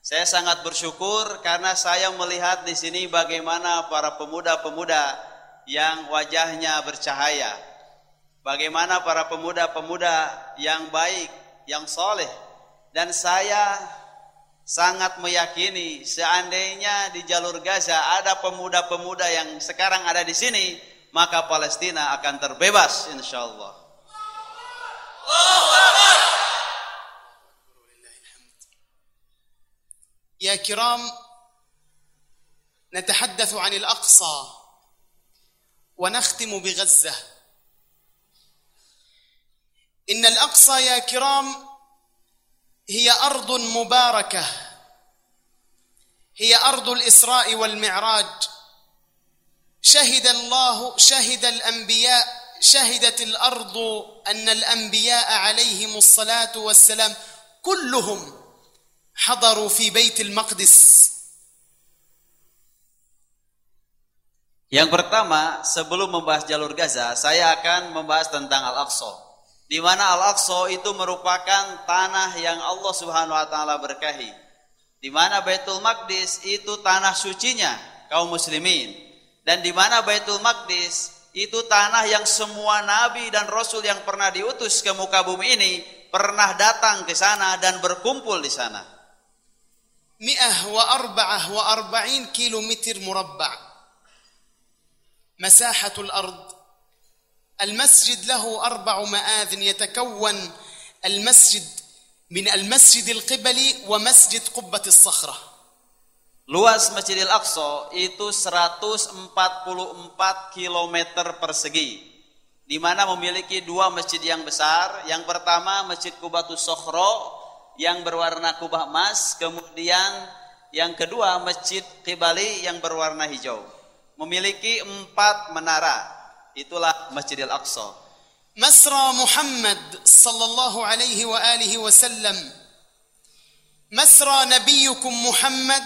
Saya sangat bersyukur karena saya melihat di sini bagaimana para pemuda-pemuda yang wajahnya bercahaya, Bagaimana para pemuda-pemuda yang baik, yang soleh. Dan saya sangat meyakini seandainya di jalur Gaza ada pemuda-pemuda yang sekarang ada di sini, maka Palestina akan terbebas insya Allah. يا كرام نتحدث عن الأقصى ونختم بغزة إن الأقصى يا كرام هي أرض مباركة. هي أرض الإسراء والمعراج. شهد الله شهد الأنبياء شهدت الأرض أن الأنبياء عليهم الصلاة والسلام كلهم حضروا في بيت المقدس. Yang pertama, sebelum membahas jalur Gaza, saya akan membahas tentang Al-Aqsa. di mana Al-Aqsa itu merupakan tanah yang Allah Subhanahu wa taala berkahi. Di mana Baitul Maqdis itu tanah sucinya kaum muslimin dan di mana Baitul Maqdis itu tanah yang semua nabi dan rasul yang pernah diutus ke muka bumi ini pernah datang ke sana dan berkumpul di sana. Mi'ah wa arba'ah wa arba'in kilometer murabba' masahatul ardh. المسجد له أربع مآذن يتكون المسجد من المسجد القبلي ومسجد قبة الصخرة Luas Masjidil Aqsa itu 144 km persegi di mana memiliki dua masjid yang besar. Yang pertama Masjid Kubatus Sokhro yang berwarna kubah emas, kemudian yang kedua Masjid Qibali yang berwarna hijau. Memiliki empat menara. Itulah Masjidil Aqsa. مسرى محمد صلى الله عليه وآله وسلم مسرى نبيكم محمد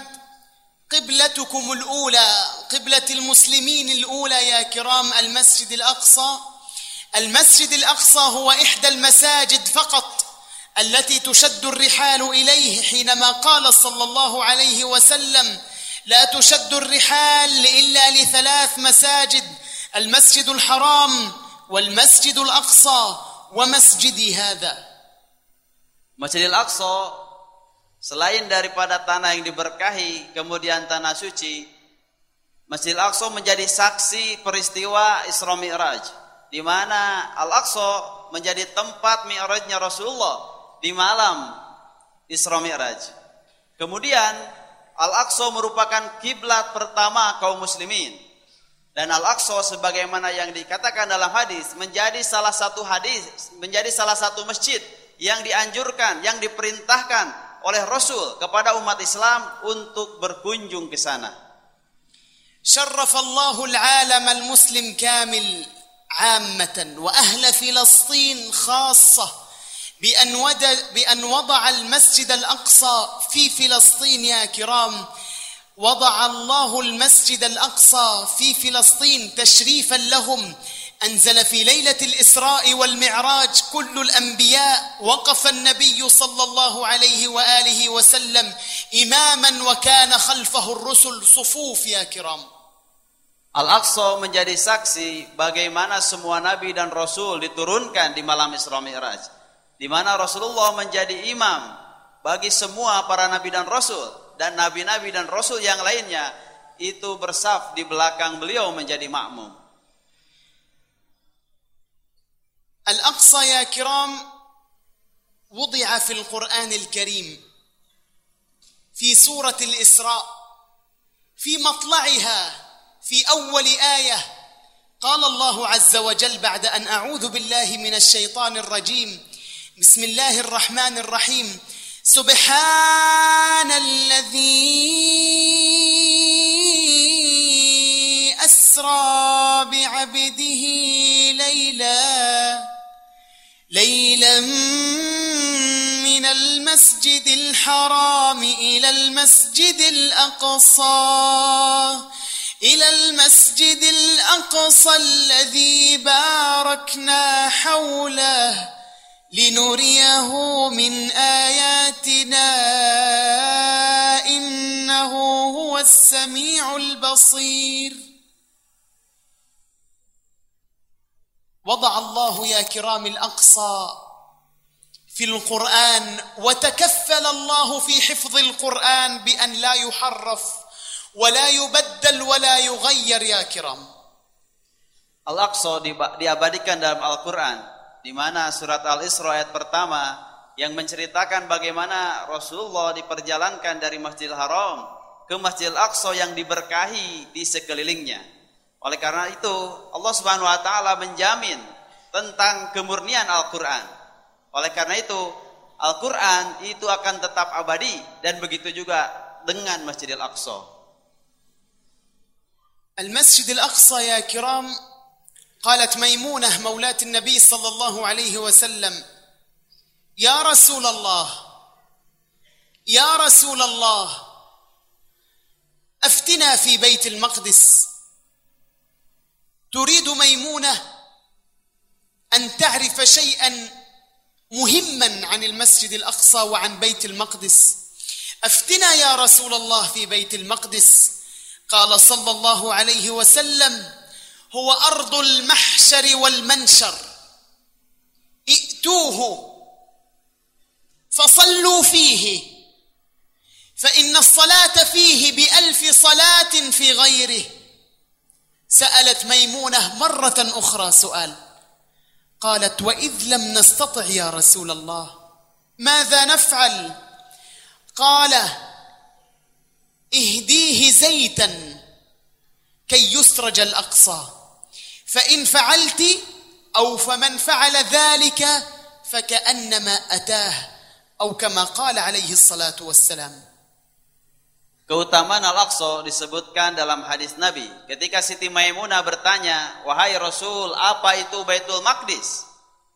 قبلتكم الأولى قبلة المسلمين الأولى يا كرام المسجد الأقصى المسجد الأقصى هو إحدى المساجد فقط التي تشد الرحال إليه حينما قال صلى الله عليه وسلم لا تشد الرحال إلا لثلاث مساجد المسجد الحرام والمسجد الأقصى ومسجدي هذا Masjidil Aqsa selain daripada tanah yang diberkahi kemudian tanah suci Masjidil Aqsa menjadi saksi peristiwa Isra Mi'raj di mana Al-Aqsa menjadi tempat mi'rajnya Rasulullah di malam Isra Mi'raj. Kemudian Al-Aqsa merupakan kiblat pertama kaum muslimin. Dan Al-Aqsa sebagaimana yang dikatakan dalam hadis menjadi salah satu hadis, menjadi salah satu masjid yang dianjurkan, yang diperintahkan oleh Rasul kepada umat Islam untuk berkunjung ke sana. شرف الله العالم المسلم كامل عامة وأهل فلسطين خاصة بأن, ود- بأن وضع المسجد الأقصى في فلسطين يا كرام وضع الله المسجد الأقصى في فلسطين تشريفا لهم أنزل في ليلة الإسراء والمعراج كل الأنبياء وقف النبي صلى الله عليه وآله وسلم إماما وكان خلفه الرسل صفوف يا كرام Al-Aqsa menjadi saksi bagaimana semua nabi dan rasul diturunkan di malam Isra Mi'raj. Di mana Rasulullah menjadi imam bagi semua para nabi dan rasul dan nabi-nabi dan rasul yang lainnya itu bersaf di belakang beliau menjadi makmum. الأقصى يا كرام وضع في القرآن الكريم في سورة الإسراء في مطلعها في أول آية قال الله عز وجل بعد أن أعوذ بالله من الشيطان الرجيم بسم الله الرحمن الرحيم سبحان الذي أسرى بعبده ليلا ليلا من المسجد الحرام إلى المسجد الأقصى إلى المسجد الأقصى الذي باركنا حوله. لنريه من آياتنا إنه هو السميع البصير. وضع الله يا كرام الأقصى في القرآن وتكفل الله في حفظ القرآن بأن لا يحرف ولا يبدل ولا يغير يا كرام. Al-Aqsa diabadikan dalam Al-Quran. di mana surat Al-Isra ayat pertama yang menceritakan bagaimana Rasulullah diperjalankan dari Masjidil Haram ke masjidil Aqsa yang diberkahi di sekelilingnya. Oleh karena itu, Allah Subhanahu wa taala menjamin tentang kemurnian Al-Qur'an. Oleh karena itu, Al-Qur'an itu akan tetap abadi dan begitu juga dengan Masjidil Aqsa. Al-Masjidil Aqsa ya kiram قالت ميمونة مولاة النبي صلى الله عليه وسلم يا رسول الله يا رسول الله أفتنا في بيت المقدس. تريد ميمونة أن تعرف شيئا مهما عن المسجد الأقصى وعن بيت المقدس؟ أفتنا يا رسول الله في بيت المقدس. قال صلى الله عليه وسلم هو أرض المحشر والمنشر. ائتوه فصلوا فيه. فإن الصلاة فيه بألف صلاة في غيره. سألت ميمونة مرة أخرى سؤال. قالت وإذ لم نستطع يا رسول الله ماذا نفعل؟ قال اهديه زيتا كي يسرج الأقصى. فإن فعلت أو فمن فعل ذلك فكأنما أتاه أو كما قال عليه الصلاة والسلام Keutamaan Al-Aqsa disebutkan dalam hadis Nabi. Ketika Siti Maimunah bertanya, "Wahai Rasul, apa itu Baitul Maqdis?"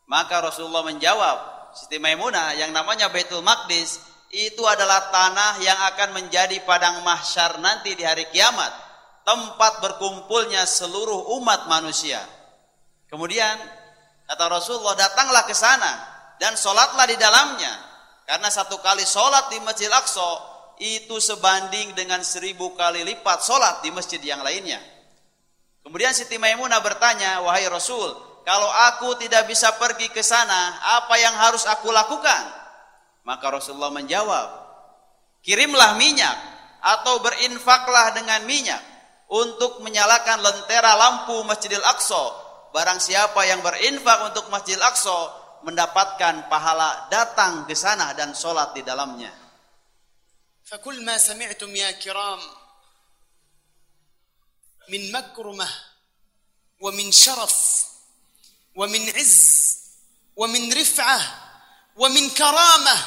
Maka Rasulullah menjawab, Siti Maimunah yang namanya Baitul Maqdis itu adalah tanah yang akan menjadi padang mahsyar nanti di hari kiamat, Tempat berkumpulnya seluruh umat manusia. Kemudian kata Rasulullah, datanglah ke sana dan sholatlah di dalamnya. Karena satu kali sholat di Masjid Aqsa itu sebanding dengan seribu kali lipat sholat di masjid yang lainnya. Kemudian Siti Maimunah bertanya, wahai Rasul, kalau aku tidak bisa pergi ke sana, apa yang harus aku lakukan? Maka Rasulullah menjawab, kirimlah minyak atau berinfaklah dengan minyak untuk menyalakan lentera lampu Masjidil Aqsa. Barang siapa yang berinfak untuk Masjidil Aqsa mendapatkan pahala datang ke sana dan sholat di dalamnya. فكل ما سمعتم يا كرام من مكرمه ومن شرف ومن عز ومن رفعه ومن كرامه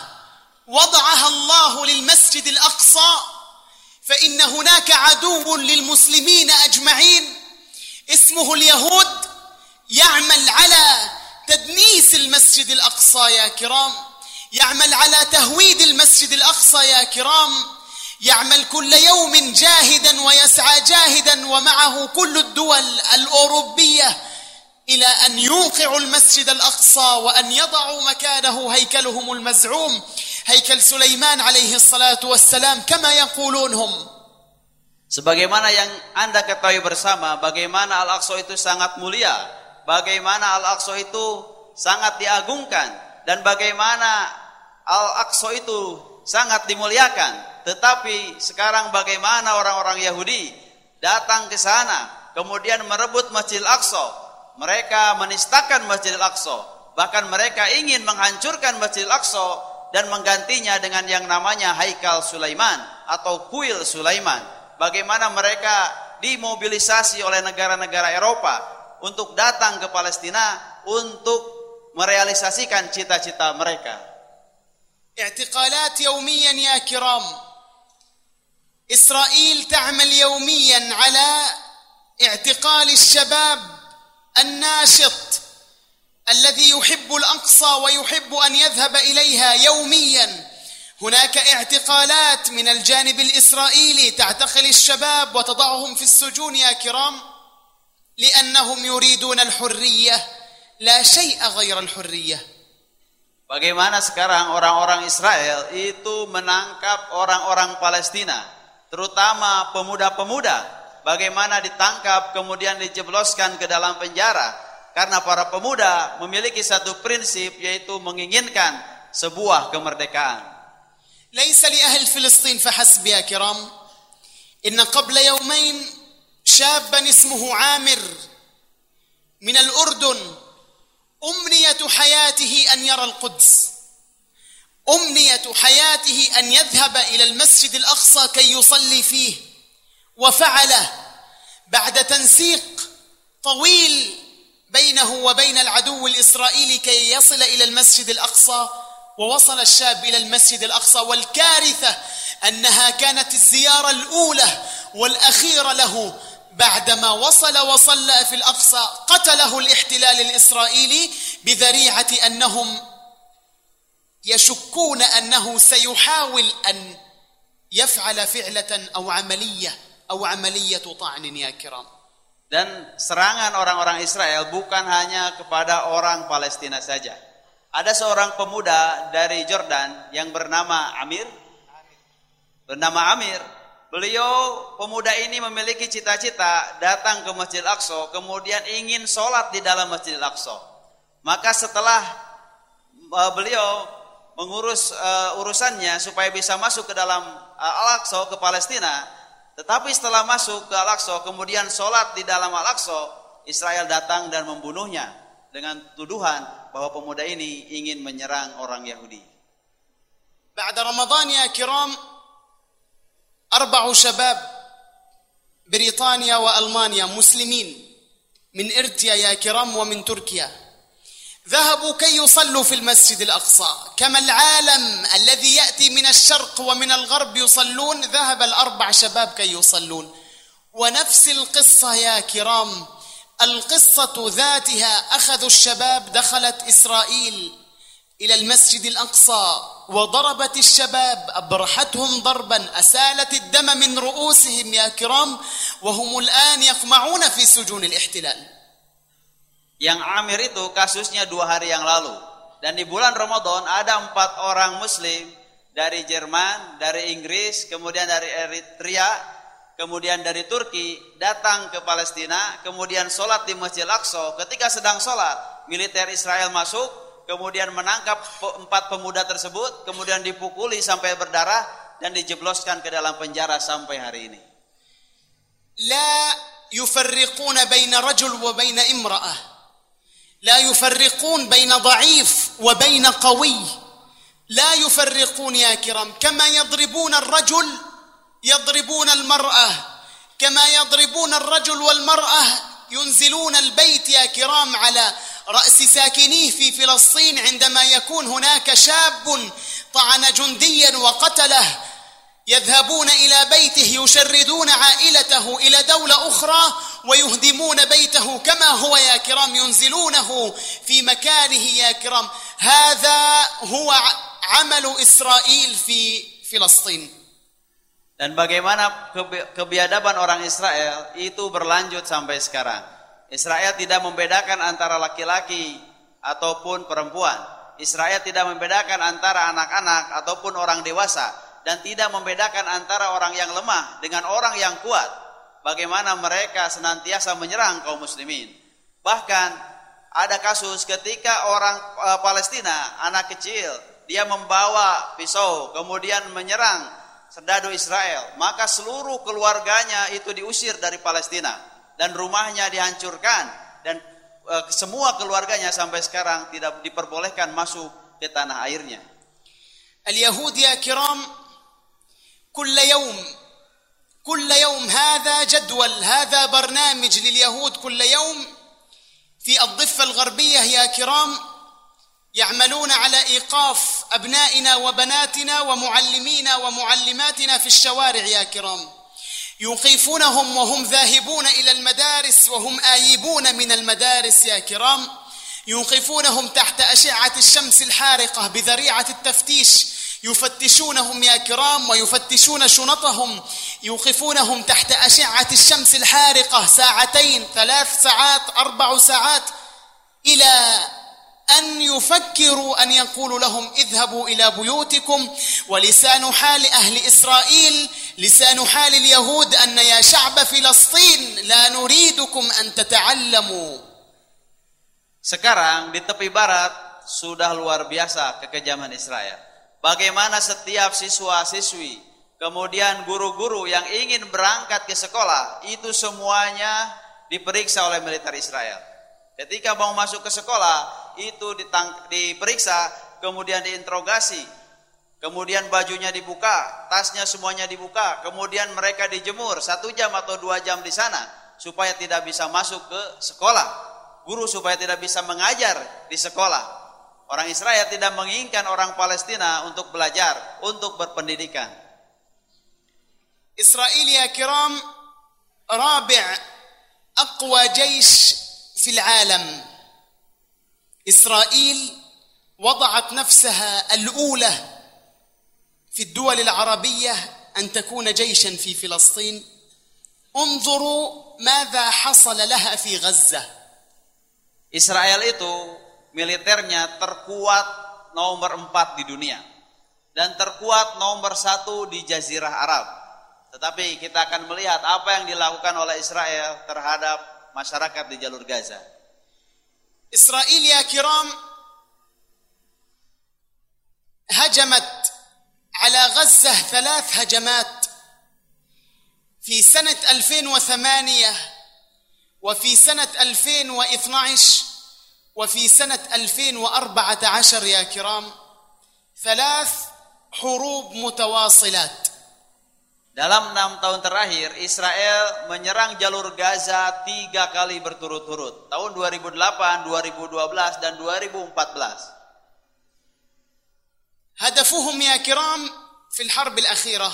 وضعها الله للمسجد الاقصى فإن هناك عدو للمسلمين أجمعين اسمه اليهود يعمل على تدنيس المسجد الأقصى يا كرام يعمل على تهويد المسجد الأقصى يا كرام يعمل كل يوم جاهدا ويسعى جاهدا ومعه كل الدول الأوروبية إلى أن يوقعوا المسجد الأقصى وأن يضعوا مكانه هيكلهم المزعوم. هيكل سليمان عليه الصلاه والسلام كما يقولون هم Sebagaimana yang Anda ketahui bersama, bagaimana Al-Aqsa itu sangat mulia, bagaimana Al-Aqsa itu sangat diagungkan, dan bagaimana Al-Aqsa itu sangat dimuliakan. Tetapi sekarang bagaimana orang-orang Yahudi datang ke sana, kemudian merebut Masjid Al-Aqsa. Mereka menistakan Masjid Al-Aqsa. Bahkan mereka ingin menghancurkan Masjid Al-Aqsa dan menggantinya dengan yang namanya Haikal Sulaiman atau Kuil Sulaiman. Bagaimana mereka dimobilisasi oleh negara-negara Eropa untuk datang ke Palestina untuk merealisasikan cita-cita mereka. اعتقالات يوميا يا كرام اسرائيل تعمل يوميا على اعتقال الشباب الناشط الذي يحب الاقصى ويحب ان يذهب اليها يوميا هناك اعتقالات من الجانب الاسرائيلي تعتقل الشباب وتضعهم في السجون يا كرام لانهم يريدون الحريه لا شيء غير الحريه Bagaimana sekarang orang-orang Israel itu menangkap orang-orang Palestina, terutama pemuda-pemuda. Bagaimana ditangkap kemudian dijebloskan ke dalam penjara karena para pemuda memiliki satu prinsip yaitu menginginkan sebuah kemerdekaan. ليس لأهل فلسطين فحسب يا كرام إن قبل يومين شابا اسمه عامر من الأردن أمنية حياته أن يرى القدس أمنية حياته أن يذهب إلى المسجد الأقصى كي يصلي فيه وفعله بعد تنسيق طويل بينه وبين العدو الإسرائيلي كي يصل إلى المسجد الأقصى ووصل الشاب إلى المسجد الأقصى والكارثة أنها كانت الزيارة الأولى والأخيرة له بعدما وصل وصلى في الأقصى قتله الاحتلال الإسرائيلي بذريعة أنهم يشكون أنه سيحاول أن يفعل فعلة أو عملية أو عملية طعن يا كرام. Dan serangan orang-orang Israel bukan hanya kepada orang Palestina saja. Ada seorang pemuda dari Jordan yang bernama Amir. Bernama Amir Beliau pemuda ini memiliki cita-cita datang ke Masjid Al-Aqsa, kemudian ingin sholat di dalam Masjid Al-Aqsa. Maka setelah e, beliau mengurus uh, urusannya supaya bisa masuk ke dalam uh, Al-Aqsa ke Palestina. Tetapi setelah masuk ke Al-Aqsa kemudian sholat di dalam Al-Aqsa, Israel datang dan membunuhnya dengan tuduhan bahwa pemuda ini ingin menyerang orang Yahudi. بعد رمضان يا كرام أربع شباب بريطانيا وألمانيا مسلمين من إرتيا يا كرام ومن تركيا ذهبوا كي يصلوا في المسجد الأقصى. كما العالم الذي يأتي من الشرق ومن الغرب يصلون ذهب الأربع شباب كي يصلون. ونفس القصة يا كرام. القصة ذاتها أخذوا الشباب دخلت إسرائيل إلى المسجد الأقصى وضربت الشباب أبرحتهم ضربا أسالت الدم من رؤوسهم يا كرام وهم الآن يقمعون في سجون الاحتلال. Yang Amir itu kasusnya dua hari yang lalu. Dan di bulan Ramadan ada empat orang muslim dari Jerman, dari Inggris, kemudian dari Eritrea, kemudian dari Turki, datang ke Palestina, kemudian sholat di Masjid Aqsa. Ketika sedang sholat, militer Israel masuk, kemudian menangkap empat pemuda tersebut, kemudian dipukuli sampai berdarah, dan dijebloskan ke dalam penjara sampai hari ini. La yufarriquna baina rajul wa baina imra'ah لا يفرقون بين ضعيف وبين قوي. لا يفرقون يا كرام. كما يضربون الرجل يضربون المرأة. كما يضربون الرجل والمرأة ينزلون البيت يا كرام على رأس ساكنيه في فلسطين. عندما يكون هناك شاب طعن جنديا وقتله يذهبون إلى بيته يشردون عائلته إلى دولة أخرى ويهدمون بيته كما هو يا كرام ينزلونه في مكانه يا كرام هذا هو عمل إسرائيل في فلسطين Dan bagaimana kebiadaban orang Israel itu berlanjut sampai sekarang. Israel tidak membedakan antara laki-laki ataupun perempuan. Israel tidak membedakan antara anak-anak ataupun orang dewasa dan tidak membedakan antara orang yang lemah dengan orang yang kuat. Bagaimana mereka senantiasa menyerang kaum muslimin. Bahkan ada kasus ketika orang eh, Palestina, anak kecil, dia membawa pisau kemudian menyerang serdadu Israel, maka seluruh keluarganya itu diusir dari Palestina dan rumahnya dihancurkan dan e, semua keluarganya sampai sekarang tidak diperbolehkan masuk ke tanah airnya. اليهود يا كرام كل يوم كل يوم هذا جدول هذا برنامج لليهود كل يوم. في الضفة الغربية يا كرام يعملون على إيقاف أبنائنا وبناتنا ومعلمينا ومعلماتنا في الشوارع يا كرام. يوقفونهم وهم ذاهبون إلى المدارس وهم آيبون من المدارس يا كرام. يوقفونهم تحت أشعة الشمس الحارقة بذريعة التفتيش يفتشونهم يا كرام ويفتشون شنطهم يوقفونهم تحت أشعة الشمس الحارقة ساعتين ثلاث ساعات أربع ساعات إلى أن يفكروا أن يقولوا لهم اذهبوا إلى بيوتكم ولسان حال أهل إسرائيل لسان حال اليهود أن يا شعب فلسطين لا نريدكم أن تتعلموا Sekarang di tepi barat sudah luar biasa kekejaman Israel. Bagaimana setiap siswa-siswi, kemudian guru-guru yang ingin berangkat ke sekolah, itu semuanya diperiksa oleh militer Israel. Ketika mau masuk ke sekolah, itu ditang, diperiksa, kemudian diinterogasi, kemudian bajunya dibuka, tasnya semuanya dibuka, kemudian mereka dijemur satu jam atau dua jam di sana supaya tidak bisa masuk ke sekolah, guru supaya tidak bisa mengajar di sekolah. Orang Israel tidak menginginkan orang Palestina untuk belajar, untuk berpendidikan. إسرائيل يا كرام رابع أقوى جيش في العالم إسرائيل وضعت نفسها الأولى في الدول العربية أن تكون جيشا في فلسطين انظروا ماذا حصل لها في غزة Israel itu militernya terkuat nomor empat di dunia dan terkuat nomor satu di Jazirah Arab. Tetapi kita akan melihat apa yang dilakukan oleh Israel terhadap masyarakat di jalur Gaza. إسرائيل يا كرام هجمت على غزة ثلاث هجمات في سنة 2008 وفي سنة 2012 وفي سنة 2014 يا كرام ثلاث حروب متواصلات Dalam enam tahun terakhir, Israel menyerang jalur Gaza tiga kali berturut-turut. Tahun 2008, 2012, dan 2014. هدفهم يا كرام في الحرب الأخيرة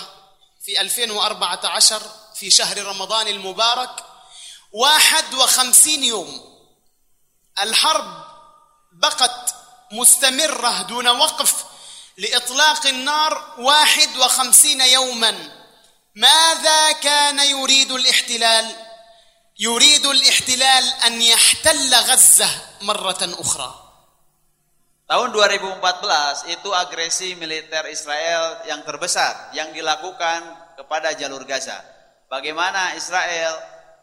في 2014 في شهر رمضان المبارك واحد وخمسين يوم الحرب بقت مستمرة دون وقف لإطلاق النار واحد وخمسين يوما. ماذا كان يريد الاحتلال؟ يريد الاحتلال أن يحتل غزة مرة أخرى. Tahun 2014 itu agresi militer Israel yang terbesar yang dilakukan kepada jalur Gaza. Bagaimana Israel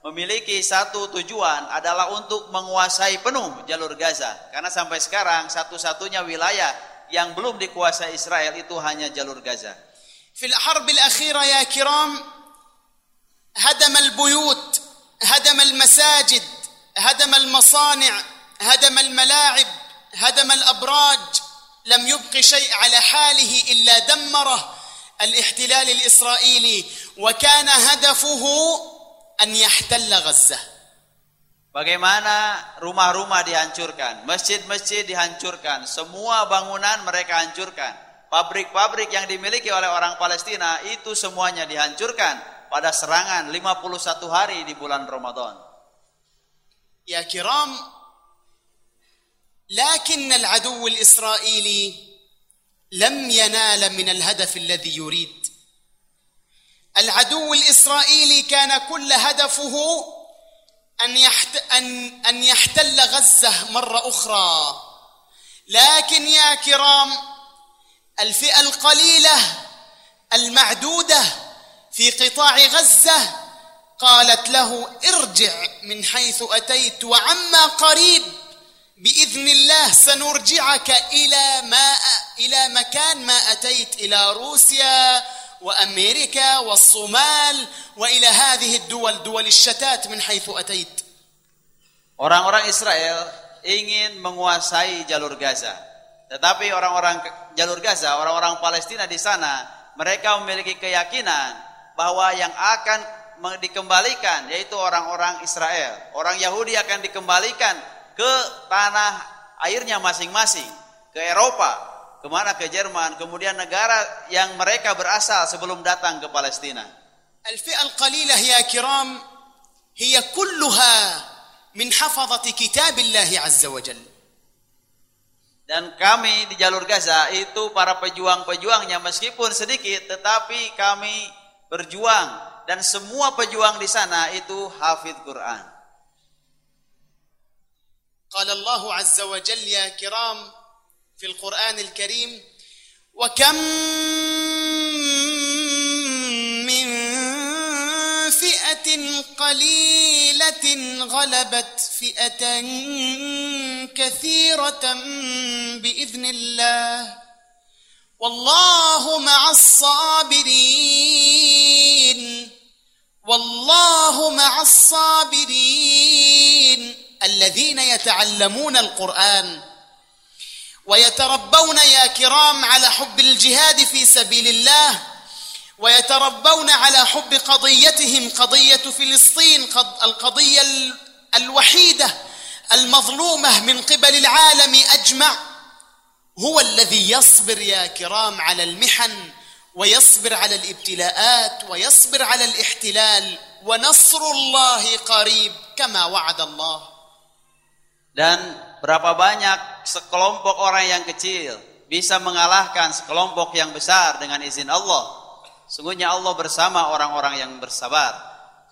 memiliki satu tujuan adalah untuk menguasai penuh jalur Gaza. Karena sampai sekarang satu-satunya wilayah yang belum dikuasai Israel itu hanya jalur Gaza. في الحرب الأخيرة يا كرام هدم البيوت هدم المساجد هدم المصانع هدم الملاعب هدم الأبراج لم يبق شيء على حاله إلا دمره الاحتلال الإسرائيلي وكان هدفه an yahtalla Gaza. Bagaimana rumah-rumah dihancurkan, masjid-masjid dihancurkan, semua bangunan mereka hancurkan. Pabrik-pabrik yang dimiliki oleh orang Palestina itu semuanya dihancurkan pada serangan 51 hari di bulan Ramadan. Ya kiram, lakin al-adu al-Israili lam yanala min al-hadaf alladhi yurid. العدو الإسرائيلي كان كل هدفه أن يحت... ان أن يحتل غزة مرة أخرى. لكن يا كرام الفئة القليلة المعدودة في قطاع غزة قالت له ارجع من حيث أتيت وعما قريب بإذن الله سنرجعك إلى ما إلى مكان ما أتيت إلى روسيا. وأمريكا والصومال وإلى هذه الدول دول الشتات من حيث أتيت Orang-orang Israel ingin menguasai jalur Gaza. Tetapi orang-orang jalur Gaza, orang-orang Palestina di sana, mereka memiliki keyakinan bahwa yang akan dikembalikan yaitu orang-orang Israel. Orang Yahudi akan dikembalikan ke tanah airnya masing-masing, ke Eropa, ke mana ke Jerman, kemudian negara yang mereka berasal sebelum datang ke Palestina. Al-fi'al qalilah ya kiram, hiya kulluha min hafazati kitabillah azza wa jalla. Dan kami di jalur Gaza itu para pejuang-pejuangnya meskipun sedikit tetapi kami berjuang dan semua pejuang di sana itu hafid Quran. Qala azza wa jalla ya kiram في القرآن الكريم وكم من فئة قليلة غلبت فئة كثيرة بإذن الله والله مع الصابرين والله مع الصابرين الذين يتعلمون القرآن ويتربون يا كرام على حب الجهاد في سبيل الله ويتربون على حب قضيتهم قضية فلسطين قض- القضية ال- الوحيدة المظلومة من قبل العالم أجمع. هو الذي يصبر يا كرام على المحن ويصبر على الابتلاءات ويصبر على الاحتلال ونصر الله قريب كما وعد الله. Dan berapa banyak sekelompok orang yang kecil bisa mengalahkan sekelompok yang besar dengan izin Allah. Sungguhnya Allah bersama orang-orang yang bersabar.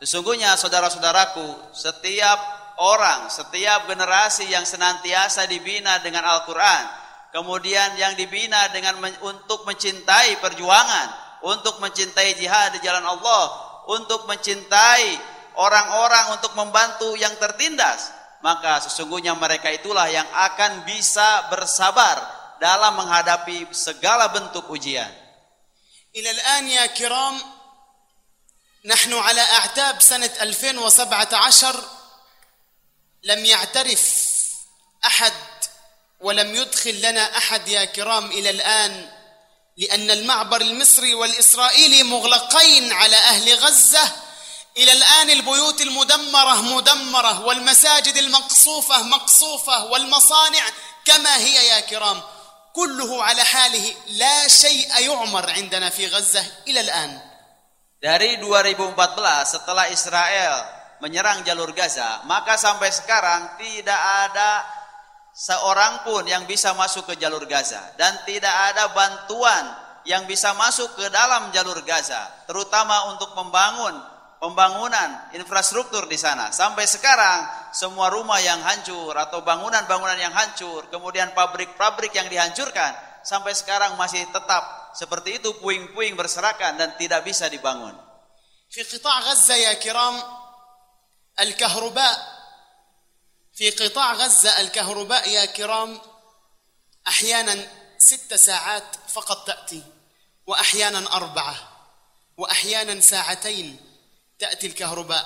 Sesungguhnya saudara-saudaraku, setiap orang, setiap generasi yang senantiasa dibina dengan Al-Quran, kemudian yang dibina dengan men- untuk mencintai perjuangan, untuk mencintai jihad di jalan Allah, untuk mencintai orang-orang untuk membantu yang tertindas, maka sesungguhnya mereka itulah yang akan bisa bersabar dalam menghadapi segala bentuk ujian. إلى الآن يا كرام نحن على أعتاب سنة 2017 لم يعترف أحد ولم يدخل لنا أحد يا كرام إلى الآن لأن المعبر المصري والإسرائيلي مغلقين على أهل غزة إلى الآن البيوت المدمرة مدمرة والمساجد المقصوفة مقصوفة والمصانع كما هي يا كرام كله على حاله لا شيء يعمر عندنا في غزة إلى الآن Dari 2014 setelah Israel menyerang jalur Gaza, maka sampai sekarang tidak ada seorang pun yang bisa masuk ke jalur Gaza dan tidak ada bantuan yang bisa masuk ke dalam jalur Gaza, terutama untuk membangun pembangunan infrastruktur di sana. Sampai sekarang semua rumah yang hancur atau bangunan-bangunan yang hancur, kemudian pabrik-pabrik yang dihancurkan, sampai sekarang masih tetap seperti itu puing-puing berserakan dan tidak bisa dibangun. في قطاع غزة يا كرام الكهرباء في قطاع غزة الكهرباء يا كرام أحيانا ست ساعات فقط تأتي وأحيانا أربعة وأحيانا ساعتين تأتي الكهرباء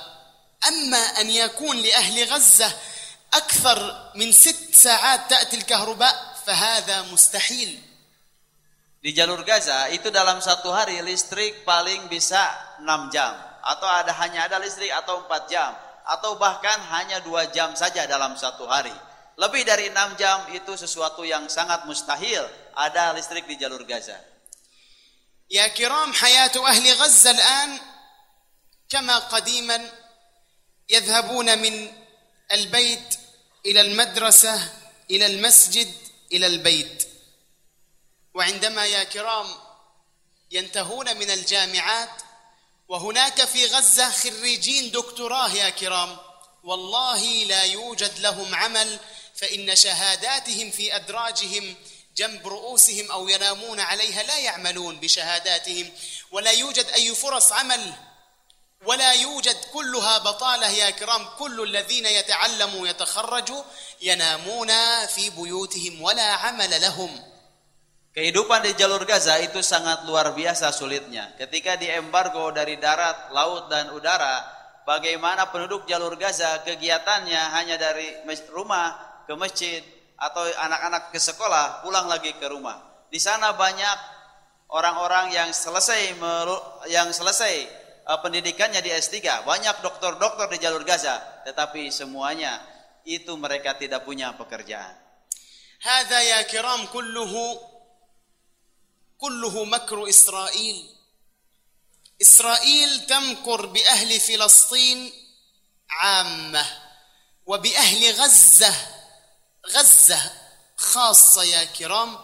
أما أن يكون لأهل غزة أكثر من ست ساعات تأتي الكهرباء فهذا مستحيل Di jalur Gaza itu dalam satu hari listrik paling bisa 6 jam atau ada hanya ada listrik atau 4 jam atau bahkan hanya 2 jam saja dalam satu hari. Lebih dari 6 jam itu sesuatu yang sangat mustahil ada listrik di jalur Gaza. يا كرام حياة أهل غزة الآن كما قديما يذهبون من البيت إلى المدرسة إلى المسجد إلى البيت. وعندما يا كرام ينتهون من الجامعات وهناك في غزة خريجين دكتوراه يا كرام والله لا يوجد لهم عمل فإن شهاداتهم في أدراجهم جنب رؤوسهم أو ينامون عليها لا يعملون بشهاداتهم. ولا يوجد أي فرص عمل ولا يوجد كلها بطالة يا كرام كل الذين يتعلموا يتخرجوا ينامون في بيوتهم ولا عمل لهم Kehidupan di jalur Gaza itu sangat luar biasa sulitnya. Ketika diembargo dari darat, laut, dan udara, bagaimana penduduk jalur Gaza kegiatannya hanya dari rumah ke masjid atau anak-anak ke sekolah, pulang lagi ke rumah. Di sana banyak orang-orang yang selesai yang selesai uh, pendidikannya di S3, banyak dokter-dokter di jalur Gaza, tetapi semuanya itu mereka tidak punya pekerjaan. هذا يا كرام كله كله مكر اسرائيل اسرائيل تمكر باهل فلسطين عامه وباهل غزه غزه خاصه يا كرام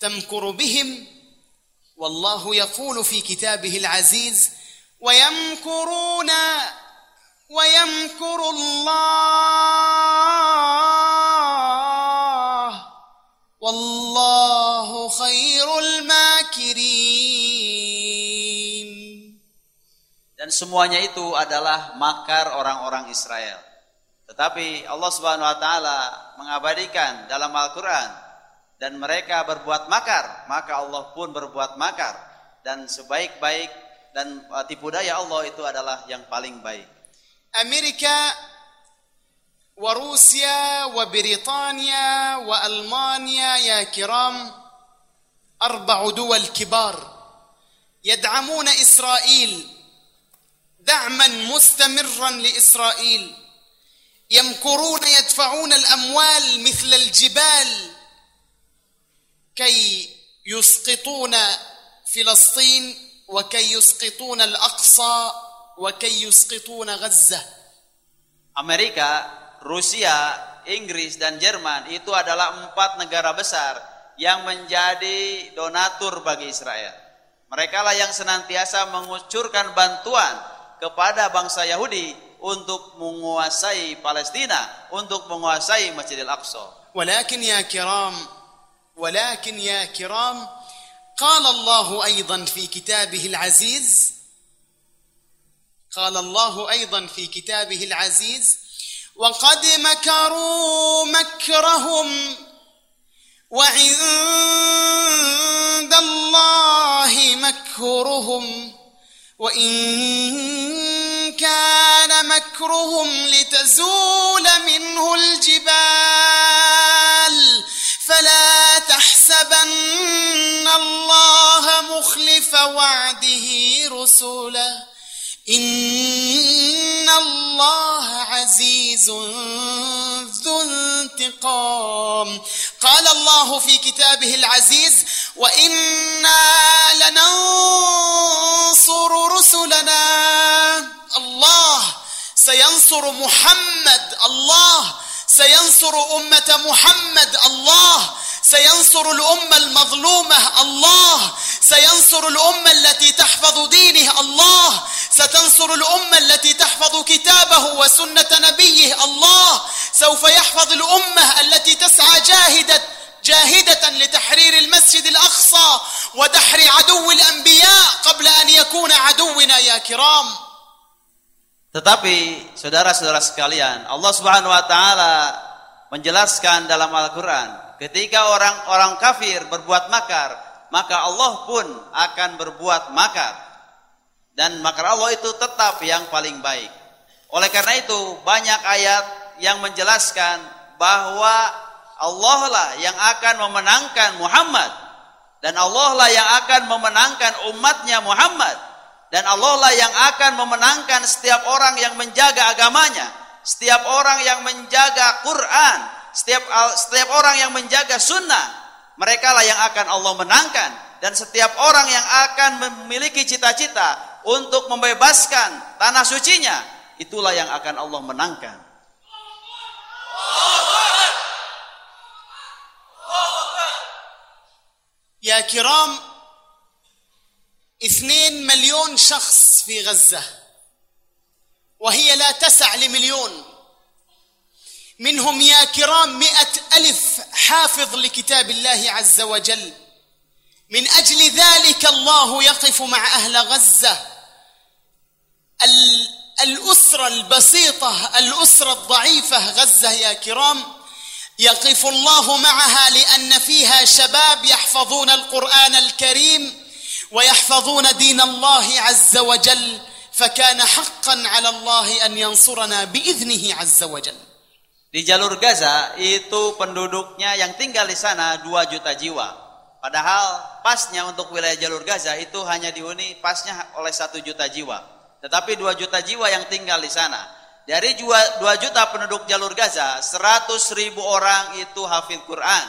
تمكر بهم والله يقول في كتابه العزيز ويمكرون ويمكر الله والله خير الماكرين Dan semuanya itu adalah makar orang-orang Israel. Tetapi Allah Subhanahu wa taala mengabadikan dalam Al-Qur'an dan mereka berbuat makar, maka Allah pun berbuat makar dan sebaik-baik dan uh, tipu daya Allah itu adalah yang paling baik. أمريكا وروسيا وبريطانيا والمانيا يا كرام أربع دول كبار يدعمون اسرائيل دعما مستمرا لاسرائيل يمكرون يدفعون الاموال مثل الجبال كي يسقطون فلسطين وكي يسقطون الاقصى وكي يسقطون غزه Amerika, Rusia, Inggris dan Jerman itu adalah empat negara besar yang menjadi donatur bagi Israel. Mereka lah yang senantiasa mengucurkan bantuan kepada bangsa Yahudi untuk menguasai Palestina, untuk menguasai Masjidil Aqsa. ولكن يا كرام ولكن يا كرام قال الله أيضا في كتابه العزيز قال الله أيضا في كتابه العزيز وقد مكروا مكرهم وعند الله مكرهم وإن كان مكرهم لتزول منه الجبال فلا تحسبن الله مخلف وعده رسله إن الله عزيز ذو انتقام. قال الله في كتابه العزيز وإنا لننصر رسلنا. الله سينصر محمد. الله سينصر أمة محمد. الله سينصر الأمة المظلومة الله سينصر الأمة التي تحفظ دينه الله ستنصر الأمة التي تحفظ كتابه وسنة نبيه الله. سوف يحفظ الأمة التي تسعى جاهدة جاهدة لتحرير المسجد الأقصى ودحر عدو الأنبياء قبل أن يكون عدونا يا كرام. Tetapi saudara-saudara sekalian, Allah Subhanahu wa taala menjelaskan dalam Al-Qur'an, ketika orang-orang kafir berbuat makar, maka Allah pun akan berbuat makar. Dan makar Allah itu tetap yang paling baik. Oleh karena itu, banyak ayat yang menjelaskan bahwa Allah lah yang akan memenangkan Muhammad dan Allah lah yang akan memenangkan umatnya Muhammad dan Allah lah yang akan memenangkan setiap orang yang menjaga agamanya, setiap orang yang menjaga Quran, setiap setiap orang yang menjaga sunnah. Mereka lah yang akan Allah menangkan dan setiap orang yang akan memiliki cita-cita untuk membebaskan tanah sucinya, itulah yang akan Allah menangkan. Ya kiram اثنين مليون شخص في غزة وهي لا تسع لمليون منهم يا كرام مئة ألف حافظ لكتاب الله عز وجل. من أجل ذلك الله يقف مع أهل غزة. الأسرة البسيطة الأسرة الضعيفة غزة يا كرام يقف الله معها لأن فيها شباب يحفظون القرآن الكريم ويحفظون دين الله عز وجل فكان حقا على الله أن ينصرنا بإذنه عز وجل. Di jalur Gaza itu penduduknya yang tinggal di sana 2 juta jiwa. Padahal pasnya untuk wilayah jalur Gaza itu hanya dihuni pasnya oleh 1 juta jiwa. Tetapi 2 juta jiwa yang tinggal di sana. Dari 2 juta penduduk jalur Gaza, 100 ribu orang itu hafid Quran.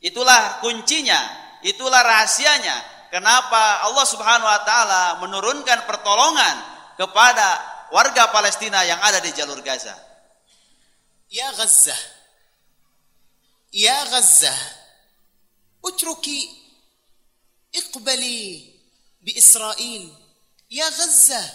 Itulah kuncinya, itulah rahasianya kenapa Allah Subhanahu wa taala menurunkan pertolongan kepada warga Palestina yang ada di jalur Gaza. Ya Gaza. Ya Gaza. اتركي اقبلي بإسرائيل. يا غزة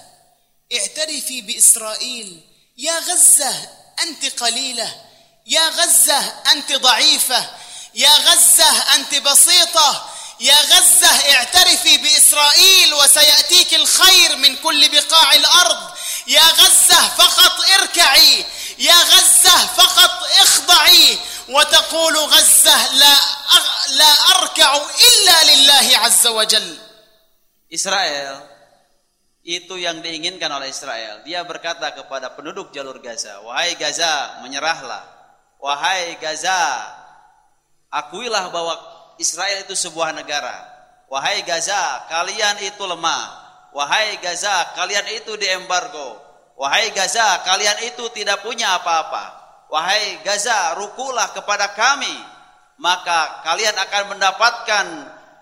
اعترفي بإسرائيل. يا غزة أنت قليلة. يا غزة أنت ضعيفة. يا غزة أنت بسيطة. يا غزة اعترفي بإسرائيل وسيأتيك الخير من كل بقاع الأرض. يا غزة فقط اركعي. يا غزة فقط اخضعي وتقول غزة لا لا أركع إلا لله عز وجل Israel itu yang diinginkan oleh Israel. Dia berkata kepada penduduk jalur Gaza, "Wahai Gaza, menyerahlah. Wahai Gaza, akuilah bahwa Israel itu sebuah negara. Wahai Gaza, kalian itu lemah. Wahai Gaza, kalian itu diembargo. Wahai Gaza, kalian itu tidak punya apa-apa. Wahai Gaza, rukulah kepada kami, maka kalian akan mendapatkan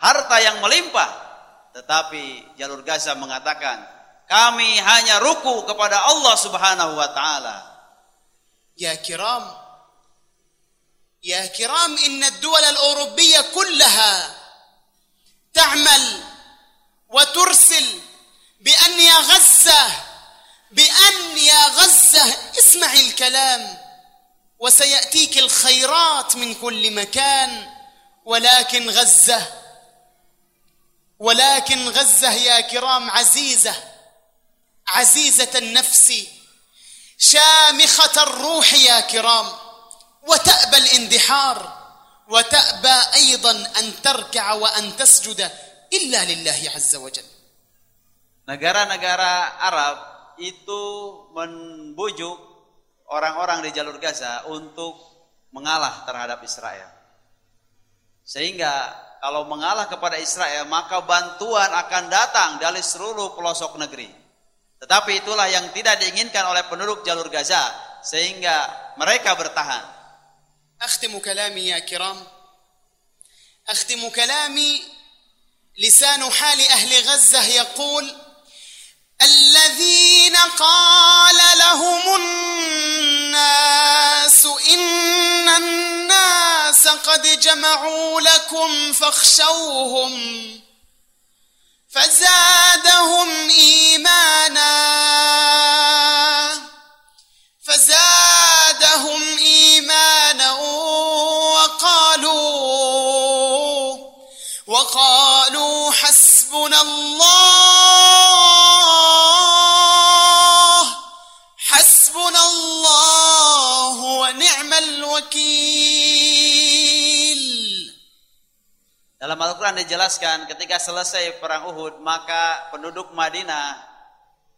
harta yang melimpah. Tetapi jalur Gaza mengatakan, kami hanya ruku kepada Allah Subhanahu wa taala. Ya kiram, ya kiram, inna ad-duwal al-Eurobiyyah kullaha ta'mal wa tursil bi Gaza بأن يا غزة اسمعي الكلام وسيأتيك الخيرات من كل مكان. ولكن غزة ولكن غزة يا كرام عزيزة عزيزة النفس شامخة الروح يا كرام. وتأبى الاندحار وتأبى أيضا أن تركع وأن تسجد إلا لله عز وجل. Negara-negara Arab itu membujuk orang-orang di jalur Gaza untuk mengalah terhadap Israel. Sehingga kalau mengalah kepada Israel, maka bantuan akan datang dari seluruh pelosok negeri. Tetapi itulah yang tidak diinginkan oleh penduduk jalur Gaza, sehingga mereka bertahan. أختم كلامي يا كرام أختم كلامي لسان حال أهل غزة يقول الذين قال لهم الناس إن الناس قد جمعوا لكم فاخشوهم فزادهم إيمانا فزادهم إيمانا وقالوا وقالوا حسبنا الله wakil. Dalam Al-Quran dijelaskan ketika selesai perang Uhud maka penduduk Madinah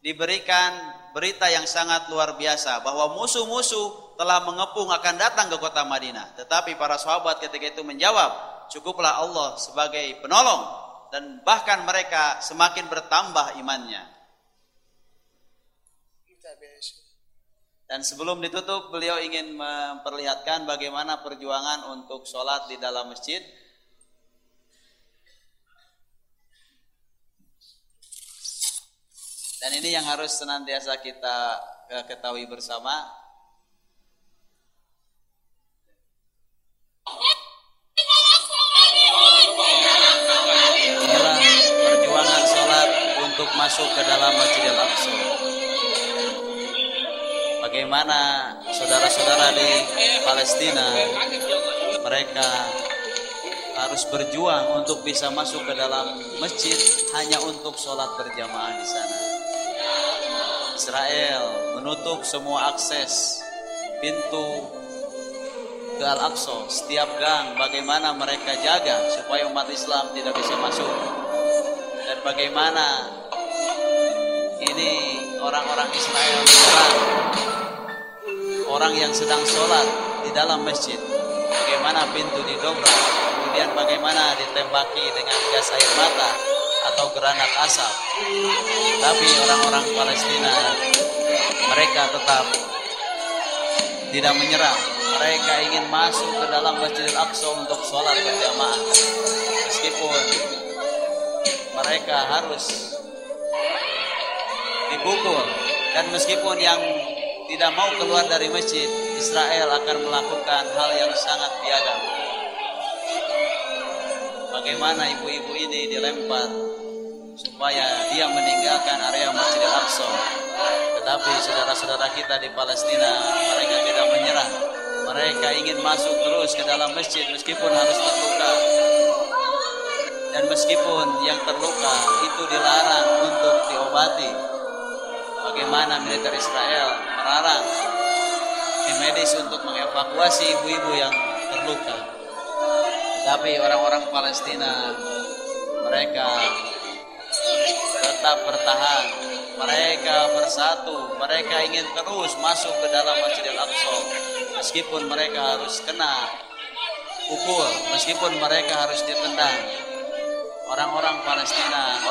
diberikan berita yang sangat luar biasa bahwa musuh-musuh telah mengepung akan datang ke kota Madinah. Tetapi para sahabat ketika itu menjawab, cukuplah Allah sebagai penolong dan bahkan mereka semakin bertambah imannya. Dan sebelum ditutup beliau ingin memperlihatkan bagaimana perjuangan untuk sholat di dalam masjid Dan ini yang harus senantiasa kita eh, ketahui bersama. Inilah perjuangan sholat untuk masuk ke dalam Masjidil Aqsa. Bagaimana saudara-saudara di Palestina mereka harus berjuang untuk bisa masuk ke dalam masjid hanya untuk sholat berjamaah di sana. Israel menutup semua akses pintu ke Al-Aqsa, setiap gang bagaimana mereka jaga supaya umat Islam tidak bisa masuk. Dan bagaimana ini orang-orang Israel menyerang orang yang sedang sholat di dalam masjid. Bagaimana pintu didobrak, kemudian bagaimana ditembaki dengan gas air mata atau granat asap. Tapi orang-orang Palestina mereka tetap tidak menyerah. Mereka ingin masuk ke dalam Masjidil Aqsa untuk sholat berjamaah. Meskipun mereka harus dipukul dan meskipun yang tidak mau keluar dari masjid, Israel akan melakukan hal yang sangat biadab. Bagaimana ibu-ibu ini dilempar supaya dia meninggalkan area Masjidil Aqsa. Tetapi saudara-saudara kita di Palestina mereka tidak menyerah. Mereka ingin masuk terus ke dalam masjid meskipun harus terluka. Dan meskipun yang terluka itu dilarang untuk diobati. Bagaimana militer Israel melarang tim medis untuk mengevakuasi ibu-ibu yang terluka. Tapi orang-orang Palestina mereka tetap bertahan. Mereka bersatu, mereka ingin terus masuk ke dalam Masjidil Aqsa. Meskipun mereka harus kena pukul, meskipun mereka harus ditendang. Orang-orang Palestina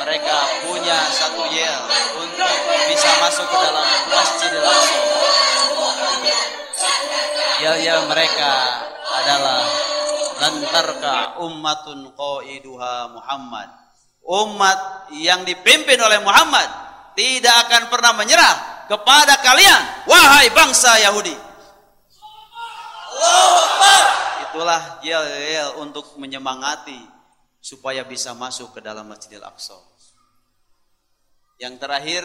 mereka punya satu yel untuk bisa masuk ke dalam Masjidil Aqsa. Yel-yel mereka adalah lantarka ummatun qaiduha Muhammad umat yang dipimpin oleh Muhammad tidak akan pernah menyerah kepada kalian wahai bangsa Yahudi itulah yel-yel untuk menyemangati supaya bisa masuk ke dalam Masjidil Aqsa. Yang terakhir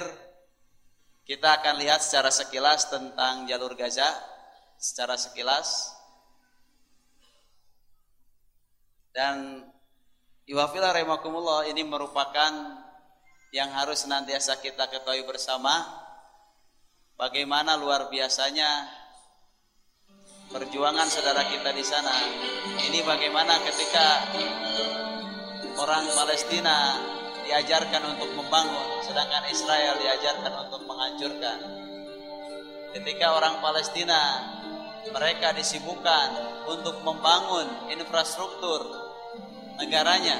kita akan lihat secara sekilas tentang jalur Gaza. Secara sekilas. Dan Iwafila rahimakumullah ini merupakan yang harus senantiasa kita ketahui bersama bagaimana luar biasanya perjuangan saudara kita di sana. Ini bagaimana ketika orang Palestina diajarkan untuk membangun, sedangkan Israel diajarkan untuk menghancurkan. Ketika orang Palestina mereka disibukkan untuk membangun infrastruktur negaranya,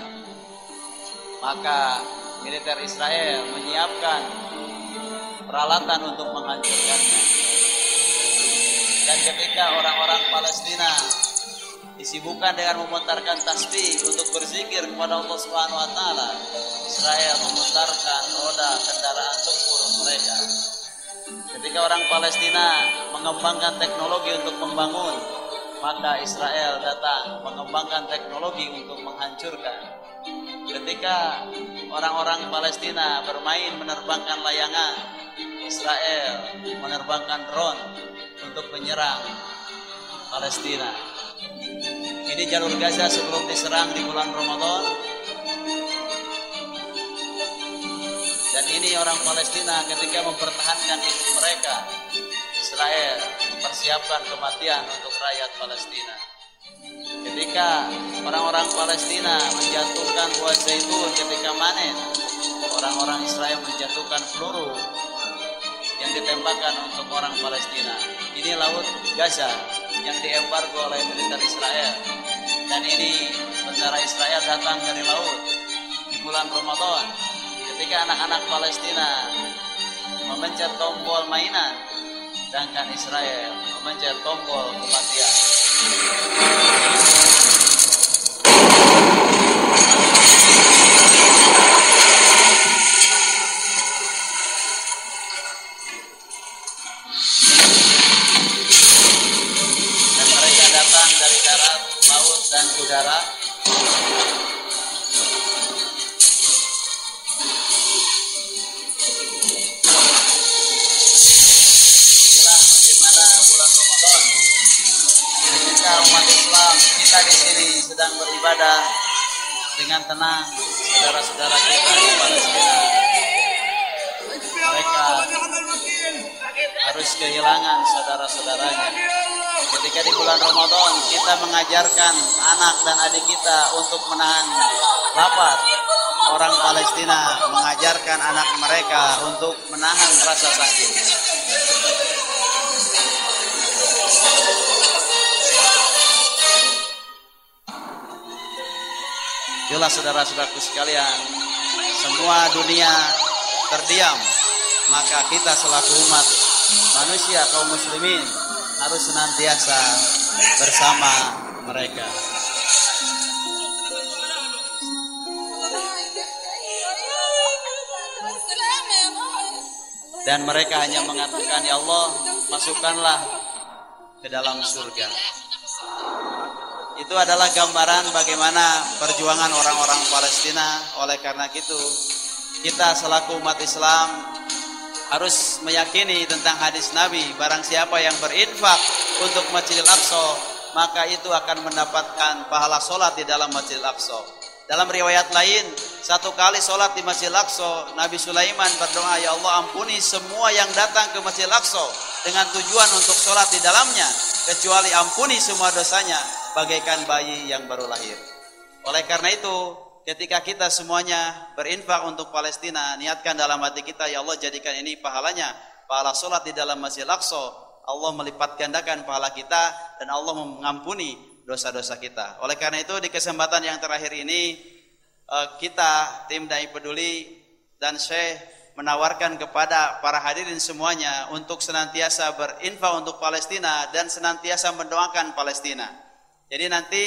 maka militer Israel menyiapkan peralatan untuk menghancurkannya. Dan ketika orang-orang Palestina disibukkan dengan memutarkan tasbih untuk berzikir kepada Allah Subhanahu wa taala, Israel memutarkan roda kendaraan tempur mereka. Ketika orang Palestina mengembangkan teknologi untuk membangun, maka Israel datang mengembangkan teknologi untuk menghancurkan. Ketika orang-orang Palestina bermain menerbangkan layangan, Israel menerbangkan drone untuk menyerang Palestina. Ini jalur Gaza sebelum diserang di bulan Ramadan. Dan ini orang Palestina ketika mempertahankan hidup mereka, Israel mempersiapkan kematian untuk rakyat Palestina. Ketika orang-orang Palestina menjatuhkan buah zaitun ketika manen, orang-orang Israel menjatuhkan peluru yang ditembakkan untuk orang Palestina. Ini laut Gaza yang diembargo oleh militer Israel. Dan ini tentara Israel datang dari laut di bulan Ramadan ketika anak-anak Palestina memencet tombol mainan sedangkan Israel memencet tombol kematian. Laut, dan udara. Inilah bagaimana bulan Ramadan. Ketika umat Islam kita di sini sedang beribadah dengan tenang, saudara-saudara kita di Palestina, mereka harus kehilangan saudara-saudaranya. Ketika di bulan Ramadan kita mengajarkan anak dan adik kita untuk menahan lapar. Orang Palestina mengajarkan anak mereka untuk menahan rasa sakit. Itulah saudara-saudaraku sekalian, semua dunia terdiam, maka kita selaku umat manusia kaum muslimin harus senantiasa bersama mereka. Dan mereka hanya mengatakan, Ya Allah, masukkanlah ke dalam surga. Itu adalah gambaran bagaimana perjuangan orang-orang Palestina. Oleh karena itu, kita selaku umat Islam harus meyakini tentang hadis Nabi. Barang siapa yang berinfak untuk Masjidil Aqsa, maka itu akan mendapatkan pahala solat di dalam Masjidil Aqsa. Dalam riwayat lain, satu kali solat di Masjidil Aqsa, Nabi Sulaiman berdoa, Ya Allah ampuni semua yang datang ke Masjidil Aqsa dengan tujuan untuk solat di dalamnya, kecuali ampuni semua dosanya, bagaikan bayi yang baru lahir. Oleh karena itu, ketika kita semuanya berinfak untuk Palestina, niatkan dalam hati kita, ya Allah jadikan ini pahalanya, pahala solat di dalam Masjid Al-Aqsa, Allah melipat gandakan pahala kita dan Allah mengampuni dosa-dosa kita. Oleh karena itu di kesempatan yang terakhir ini eh, kita tim Dai Peduli dan Syekh menawarkan kepada para hadirin semuanya untuk senantiasa berinfak untuk Palestina dan senantiasa mendoakan Palestina. Jadi nanti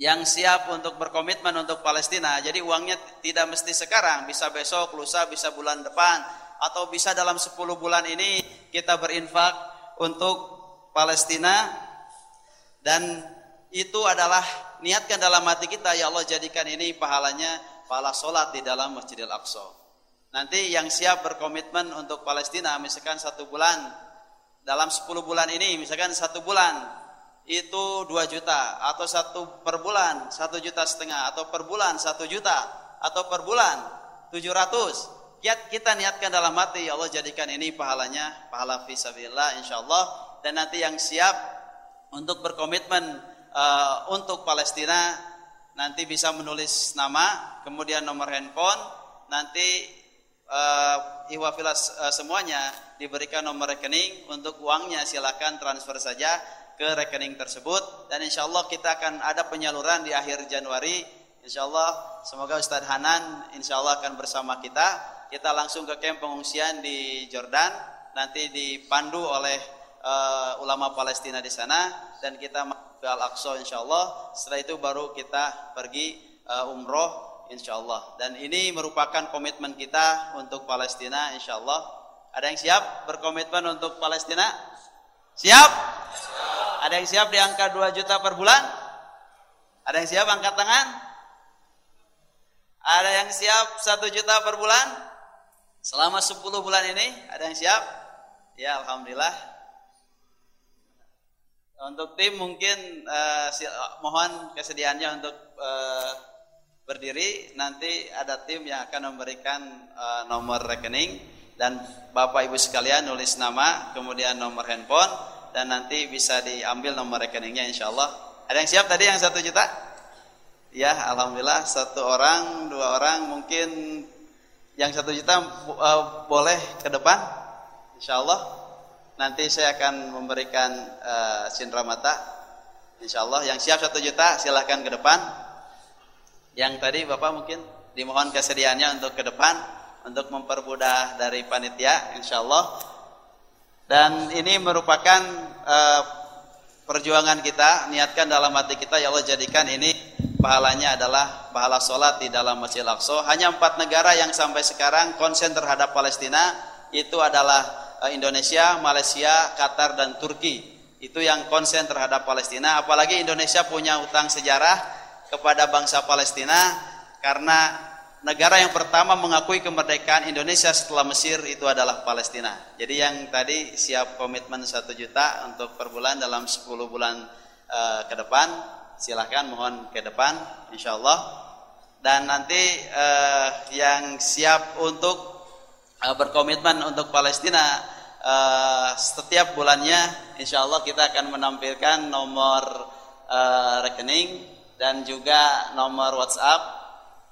yang siap untuk berkomitmen untuk Palestina. Jadi uangnya tidak mesti sekarang, bisa besok, lusa, bisa bulan depan. Atau bisa dalam 10 bulan ini kita berinfak untuk Palestina. Dan itu adalah niatkan dalam hati kita ya Allah jadikan ini pahalanya pahala solat di dalam Masjidil Aqsa. Nanti yang siap berkomitmen untuk Palestina misalkan satu bulan. Dalam 10 bulan ini misalkan satu bulan itu 2 juta atau satu per bulan satu juta setengah atau per bulan satu juta atau per bulan 700 kita niatkan dalam hati ya Allah jadikan ini pahalanya pahala fisabilillah insyaallah. Dan nanti yang siap untuk berkomitmen uh, untuk Palestina nanti bisa menulis nama, kemudian nomor handphone, nanti uh, ihwafilas uh, semuanya diberikan nomor rekening. Untuk uangnya silakan transfer saja ke rekening tersebut. Dan insya Allah kita akan ada penyaluran di akhir Januari. Insya Allah semoga Ustadz Hanan insya Allah akan bersama kita. Kita langsung ke camp pengungsian di Jordan. Nanti dipandu oleh uh, ulama Palestina di sana. Dan kita ke Al-Aqsa insya Allah setelah itu baru kita pergi uh, umroh insya Allah dan ini merupakan komitmen kita untuk Palestina insya Allah ada yang siap berkomitmen untuk Palestina? Siap ada yang siap di angka 2 juta per bulan? Ada yang siap angkat tangan? Ada yang siap 1 juta per bulan? Selama 10 bulan ini ada yang siap? Ya Alhamdulillah Untuk tim mungkin uh, mohon kesediaannya untuk uh, berdiri Nanti ada tim yang akan memberikan uh, nomor rekening Dan Bapak Ibu sekalian nulis nama kemudian nomor handphone dan nanti bisa diambil nomor rekeningnya insya Allah. Ada yang siap tadi yang satu juta? Ya, alhamdulillah satu orang, dua orang mungkin yang satu juta uh, boleh ke depan, insya Allah. Nanti saya akan memberikan uh, sindra mata, insya Allah. Yang siap satu juta silahkan ke depan. Yang tadi bapak mungkin dimohon kesediaannya untuk ke depan untuk mempermudah dari panitia, insya Allah dan ini merupakan uh, perjuangan kita, niatkan dalam hati kita ya Allah jadikan ini pahalanya adalah pahala sholat di dalam Masjid Al-Aqsa. Hanya empat negara yang sampai sekarang konsen terhadap Palestina itu adalah uh, Indonesia, Malaysia, Qatar dan Turki. Itu yang konsen terhadap Palestina. Apalagi Indonesia punya utang sejarah kepada bangsa Palestina karena negara yang pertama mengakui kemerdekaan Indonesia setelah Mesir itu adalah Palestina. Jadi yang tadi siap komitmen satu juta untuk per bulan dalam 10 bulan uh, ke depan, silahkan mohon ke depan, insya Allah. Dan nanti uh, yang siap untuk uh, berkomitmen untuk Palestina uh, setiap bulannya, insya Allah kita akan menampilkan nomor uh, rekening dan juga nomor WhatsApp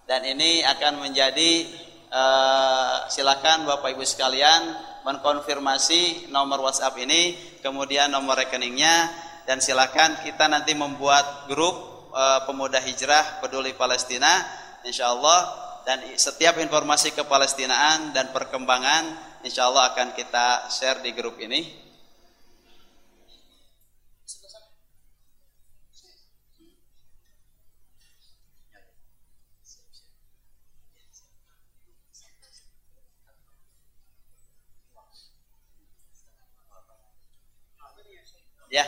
dan ini akan menjadi uh, silakan Bapak Ibu sekalian mengkonfirmasi nomor WhatsApp ini kemudian nomor rekeningnya dan silakan kita nanti membuat grup uh, pemuda hijrah peduli Palestina insya Allah dan setiap informasi kepalestinaan dan perkembangan insya Allah akan kita share di grup ini Ya.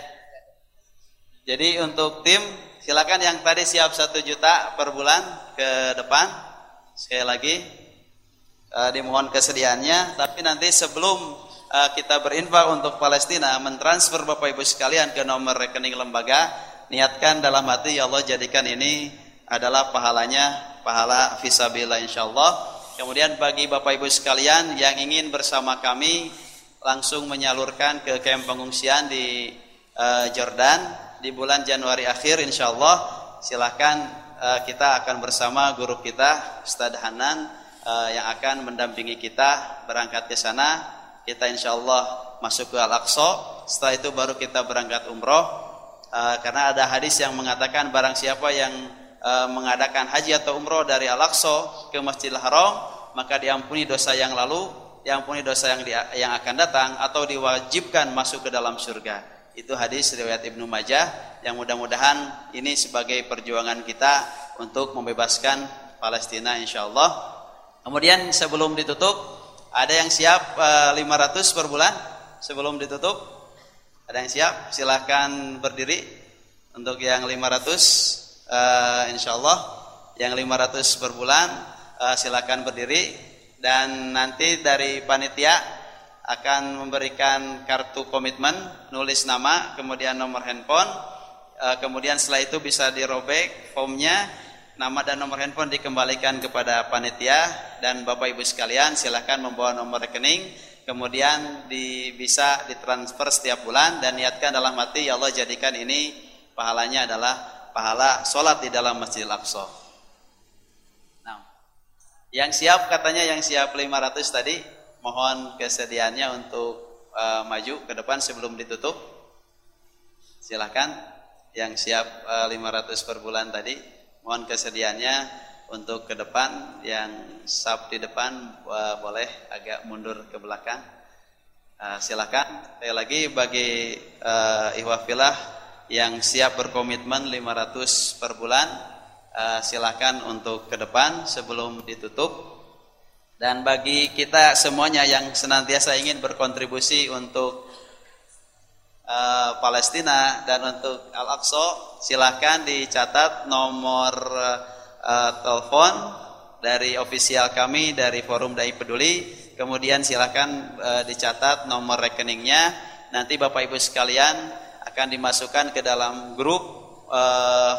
Jadi untuk tim silakan yang tadi siap satu juta per bulan ke depan. Sekali lagi uh, dimohon kesediaannya. Tapi nanti sebelum uh, kita berinfak untuk Palestina, mentransfer Bapak Ibu sekalian ke nomor rekening lembaga, niatkan dalam hati ya Allah jadikan ini adalah pahalanya pahala fisabilillah insyaallah. Kemudian bagi Bapak Ibu sekalian yang ingin bersama kami langsung menyalurkan ke kamp pengungsian di uh, Jordan di bulan Januari akhir insya Allah silahkan uh, kita akan bersama guru kita Ustadz Hanan uh, yang akan mendampingi kita berangkat ke sana. Kita insya Allah masuk ke Al-Aqsa. Setelah itu baru kita berangkat umroh. Uh, karena ada hadis yang mengatakan barang siapa yang uh, mengadakan haji atau umroh dari Al-Aqsa ke Masjidil Haram maka diampuni dosa yang lalu diampuni dosa yang di, yang akan datang atau diwajibkan masuk ke dalam surga itu hadis riwayat Ibnu Majah yang mudah-mudahan ini sebagai perjuangan kita untuk membebaskan Palestina insyaallah. Kemudian sebelum ditutup ada yang siap uh, eh, 500 per bulan sebelum ditutup? Ada yang siap? Silahkan berdiri untuk yang 500 uh, insyaallah yang 500 per bulan uh, silahkan berdiri dan nanti dari panitia akan memberikan kartu komitmen, nulis nama, kemudian nomor handphone, eh, kemudian setelah itu bisa dirobek formnya, nama dan nomor handphone dikembalikan kepada panitia. Dan Bapak Ibu sekalian silahkan membawa nomor rekening, kemudian di, bisa ditransfer setiap bulan dan niatkan dalam hati ya Allah jadikan ini pahalanya adalah pahala sholat di dalam Masjidil Aqsa. Nah, yang siap katanya yang siap 500 tadi mohon kesediaannya untuk uh, maju ke depan sebelum ditutup. Silahkan yang siap uh, eh, 500 per bulan tadi mohon kesediaannya untuk ke depan. Yang sub di depan uh, boleh agak mundur ke belakang. Uh, silakan. Sekali lagi bagi uh, ihwafilah yang siap berkomitmen 500 per bulan uh, silakan untuk ke depan sebelum ditutup dan bagi kita semuanya yang senantiasa ingin berkontribusi untuk uh, Palestina dan untuk Al-Aqsa silahkan dicatat nomor uh, telepon dari ofisial kami dari Forum Dai Peduli. Kemudian silakan uh, dicatat nomor rekeningnya. Nanti Bapak Ibu sekalian akan dimasukkan ke dalam grup uh,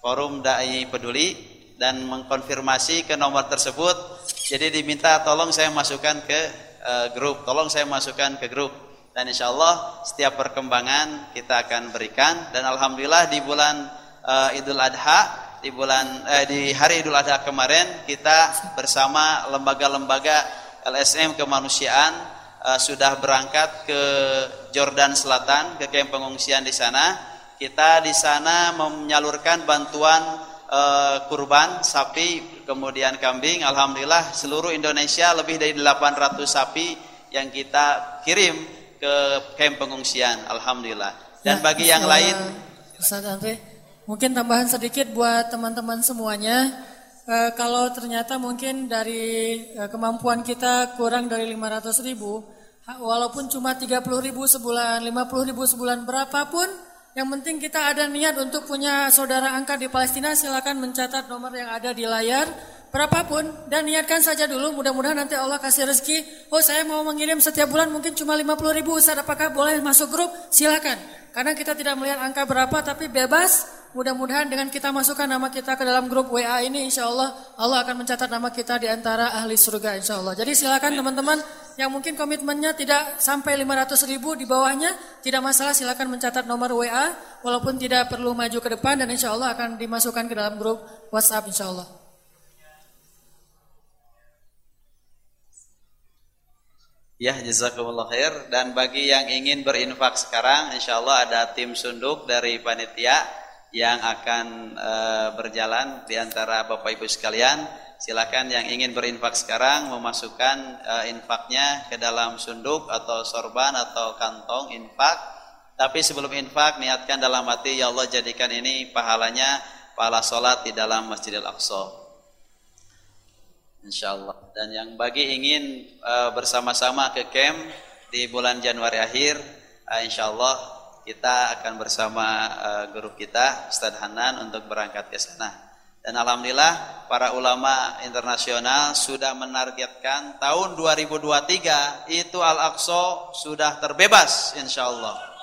Forum Dai Peduli dan mengkonfirmasi ke nomor tersebut. Jadi diminta tolong saya masukkan ke uh, grup, tolong saya masukkan ke grup. Dan insya Allah setiap perkembangan kita akan berikan. Dan Alhamdulillah di bulan uh, Idul Adha di bulan eh, di hari Idul Adha kemarin kita bersama lembaga-lembaga LSM kemanusiaan eh, sudah berangkat ke Jordan Selatan ke kamp pengungsian di sana. Kita di sana menyalurkan bantuan eh, kurban sapi kemudian kambing. Alhamdulillah seluruh Indonesia lebih dari 800 sapi yang kita kirim ke kamp pengungsian. Alhamdulillah. Dan ya, bagi yang lain Ustaz Andre Mungkin tambahan sedikit buat teman-teman semuanya. E, kalau ternyata mungkin dari e, kemampuan kita kurang dari 500 ribu, walaupun cuma 30 ribu sebulan, 50 ribu sebulan, berapapun, yang penting kita ada niat untuk punya saudara angkat di Palestina, silakan mencatat nomor yang ada di layar. Berapapun dan niatkan saja dulu. Mudah-mudahan nanti Allah kasih rezeki. Oh saya mau mengirim setiap bulan mungkin cuma 50 ribu. Ustaz apakah boleh masuk grup? Silakan. Karena kita tidak melihat angka berapa tapi bebas mudah-mudahan dengan kita masukkan nama kita ke dalam grup WA ini insya Allah Allah akan mencatat nama kita di antara ahli surga insya Allah jadi silakan teman-teman yang mungkin komitmennya tidak sampai 500 ribu di bawahnya tidak masalah silakan mencatat nomor WA walaupun tidak perlu maju ke depan dan insya Allah akan dimasukkan ke dalam grup WhatsApp insya Allah Ya, jazakumullah khair. Dan bagi yang ingin berinfak sekarang, insya Allah ada tim sunduk dari panitia yang akan e, berjalan di antara Bapak Ibu sekalian. Silakan yang ingin berinfak sekarang memasukkan e, infaknya ke dalam sunduk atau sorban atau kantong infak. Tapi sebelum infak, niatkan dalam hati, Ya Allah jadikan ini pahalanya pahala sholat di dalam Masjidil Aqsa. Insya Allah. Dan yang bagi ingin uh, bersama-sama ke camp di bulan Januari akhir, uh, insya Allah kita akan bersama uh, guru kita Ustaz Hanan untuk berangkat ke sana. Dan alhamdulillah para ulama internasional sudah menargetkan tahun 2023 itu Al-Aqsa sudah terbebas insya Allah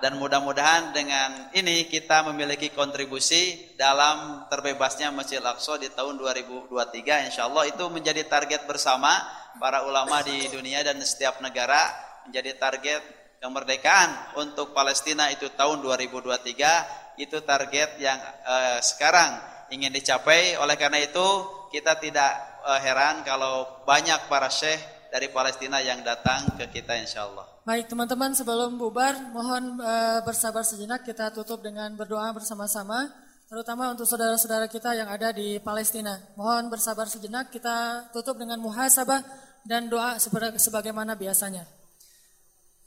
dan mudah-mudahan dengan ini kita memiliki kontribusi dalam terbebasnya Masjid Al-Aqsa di tahun 2023 insya Allah itu menjadi target bersama para ulama di dunia dan setiap negara menjadi target kemerdekaan untuk Palestina itu tahun 2023 itu target yang eh, sekarang ingin dicapai oleh karena itu kita tidak eh, heran kalau banyak para syekh dari Palestina yang datang ke kita insya Allah Baik teman-teman sebelum bubar mohon uh, bersabar sejenak kita tutup dengan berdoa bersama-sama terutama untuk saudara-saudara kita yang ada di Palestina. Mohon bersabar sejenak kita tutup dengan muhasabah dan doa sebagaimana biasanya.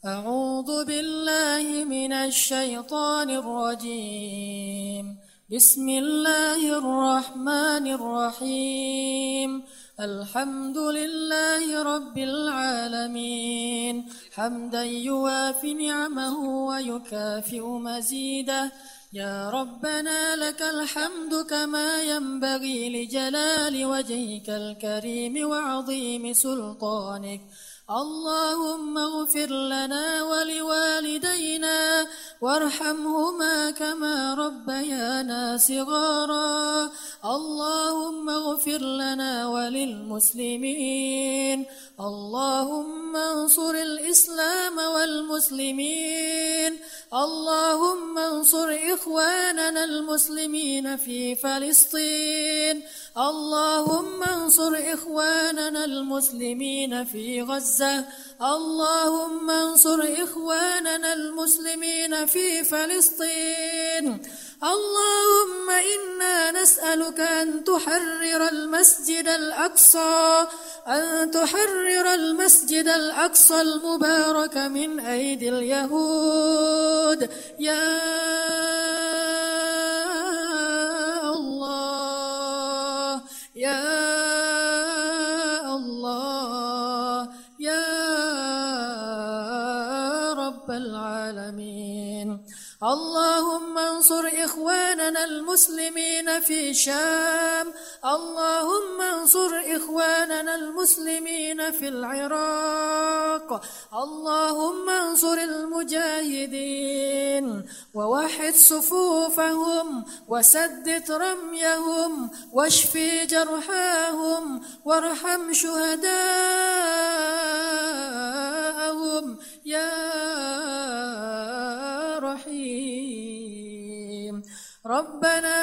A'udzu billahi minasy syaithanir rajim. Bismillahirrahmanirrahim. الحمد لله رب العالمين حمدا يوافي نعمه ويكافئ مزيده يا ربنا لك الحمد كما ينبغي لجلال وجهك الكريم وعظيم سلطانك اللهم اغفر لنا ولوالدينا وارحمهما كما ربيانا صغارا. اللهم اغفر لنا وللمسلمين. اللهم انصر الإسلام والمسلمين. اللهم انصر إخواننا المسلمين في فلسطين. اللهم انصر إخواننا المسلمين في غزة. اللهم انصر إخواننا المسلمين في فلسطين. اللهم إنا نسألك أن تحرر المسجد الأقصى أن تحرر المسجد الأقصى المبارك من أيدي اليهود. يا اللهم انصر إخواننا المسلمين في شام. اللهم انصر إخواننا المسلمين في العراق. اللهم انصر المجاهدين. ووحد صفوفهم وسدد رميهم واشفي جرحاهم وارحم شهداءهم. يا رحيم. ربنا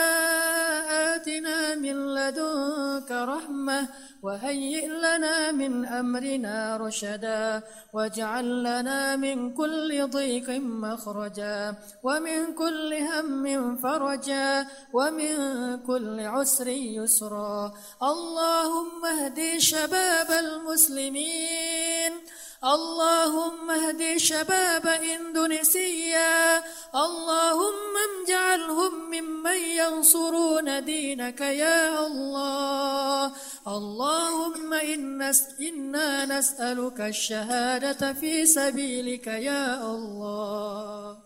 آتنا من لدنك رحمة وهيئ لنا من أمرنا رشدا واجعل لنا من كل ضيق مخرجا ومن كل هم فرجا ومن كل عسر يسرا اللهم اهدي شباب المسلمين اللهم اهد شباب إندونيسيا. اللهم اجعلهم ممن ينصرون دينك يا الله. اللهم إنا نسألك الشهادة في سبيلك يا الله.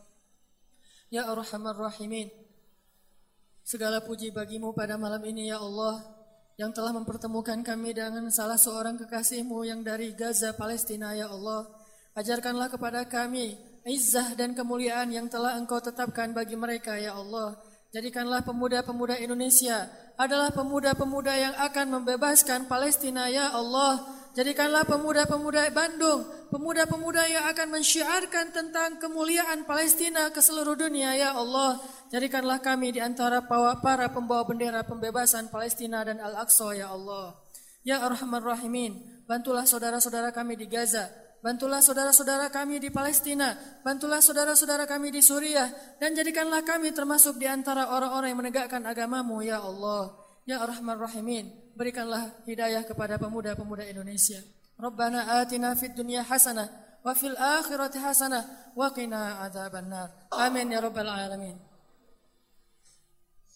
Ya Arhamar Rahimin Segala puji bagimu pada malam ini ya Allah. Yang telah mempertemukan kami dengan salah seorang kekasihmu yang dari Gaza, Palestina, ya Allah. Ajarkanlah kepada kami izzah dan kemuliaan yang telah engkau tetapkan bagi mereka, ya Allah. Jadikanlah pemuda-pemuda Indonesia adalah pemuda-pemuda yang akan membebaskan Palestina, ya Allah. Jadikanlah pemuda-pemuda Bandung, pemuda-pemuda yang akan mensyiarkan tentang kemuliaan Palestina ke seluruh dunia, ya Allah. Jadikanlah kami di antara para pembawa bendera pembebasan Palestina dan Al-Aqsa ya Allah. Ya Arhamar Rahimin, bantulah saudara-saudara kami di Gaza, bantulah saudara-saudara kami di Palestina, bantulah saudara-saudara kami di Suriah, dan jadikanlah kami termasuk di antara orang-orang yang menegakkan agamamu ya Allah. Ya Arhamar Rahimin, berikanlah hidayah kepada pemuda-pemuda Indonesia. Rabbana atina fid dunya hasanah wa fil akhirati hasanah wa qina adzabannar. Amin ya rabbal alamin.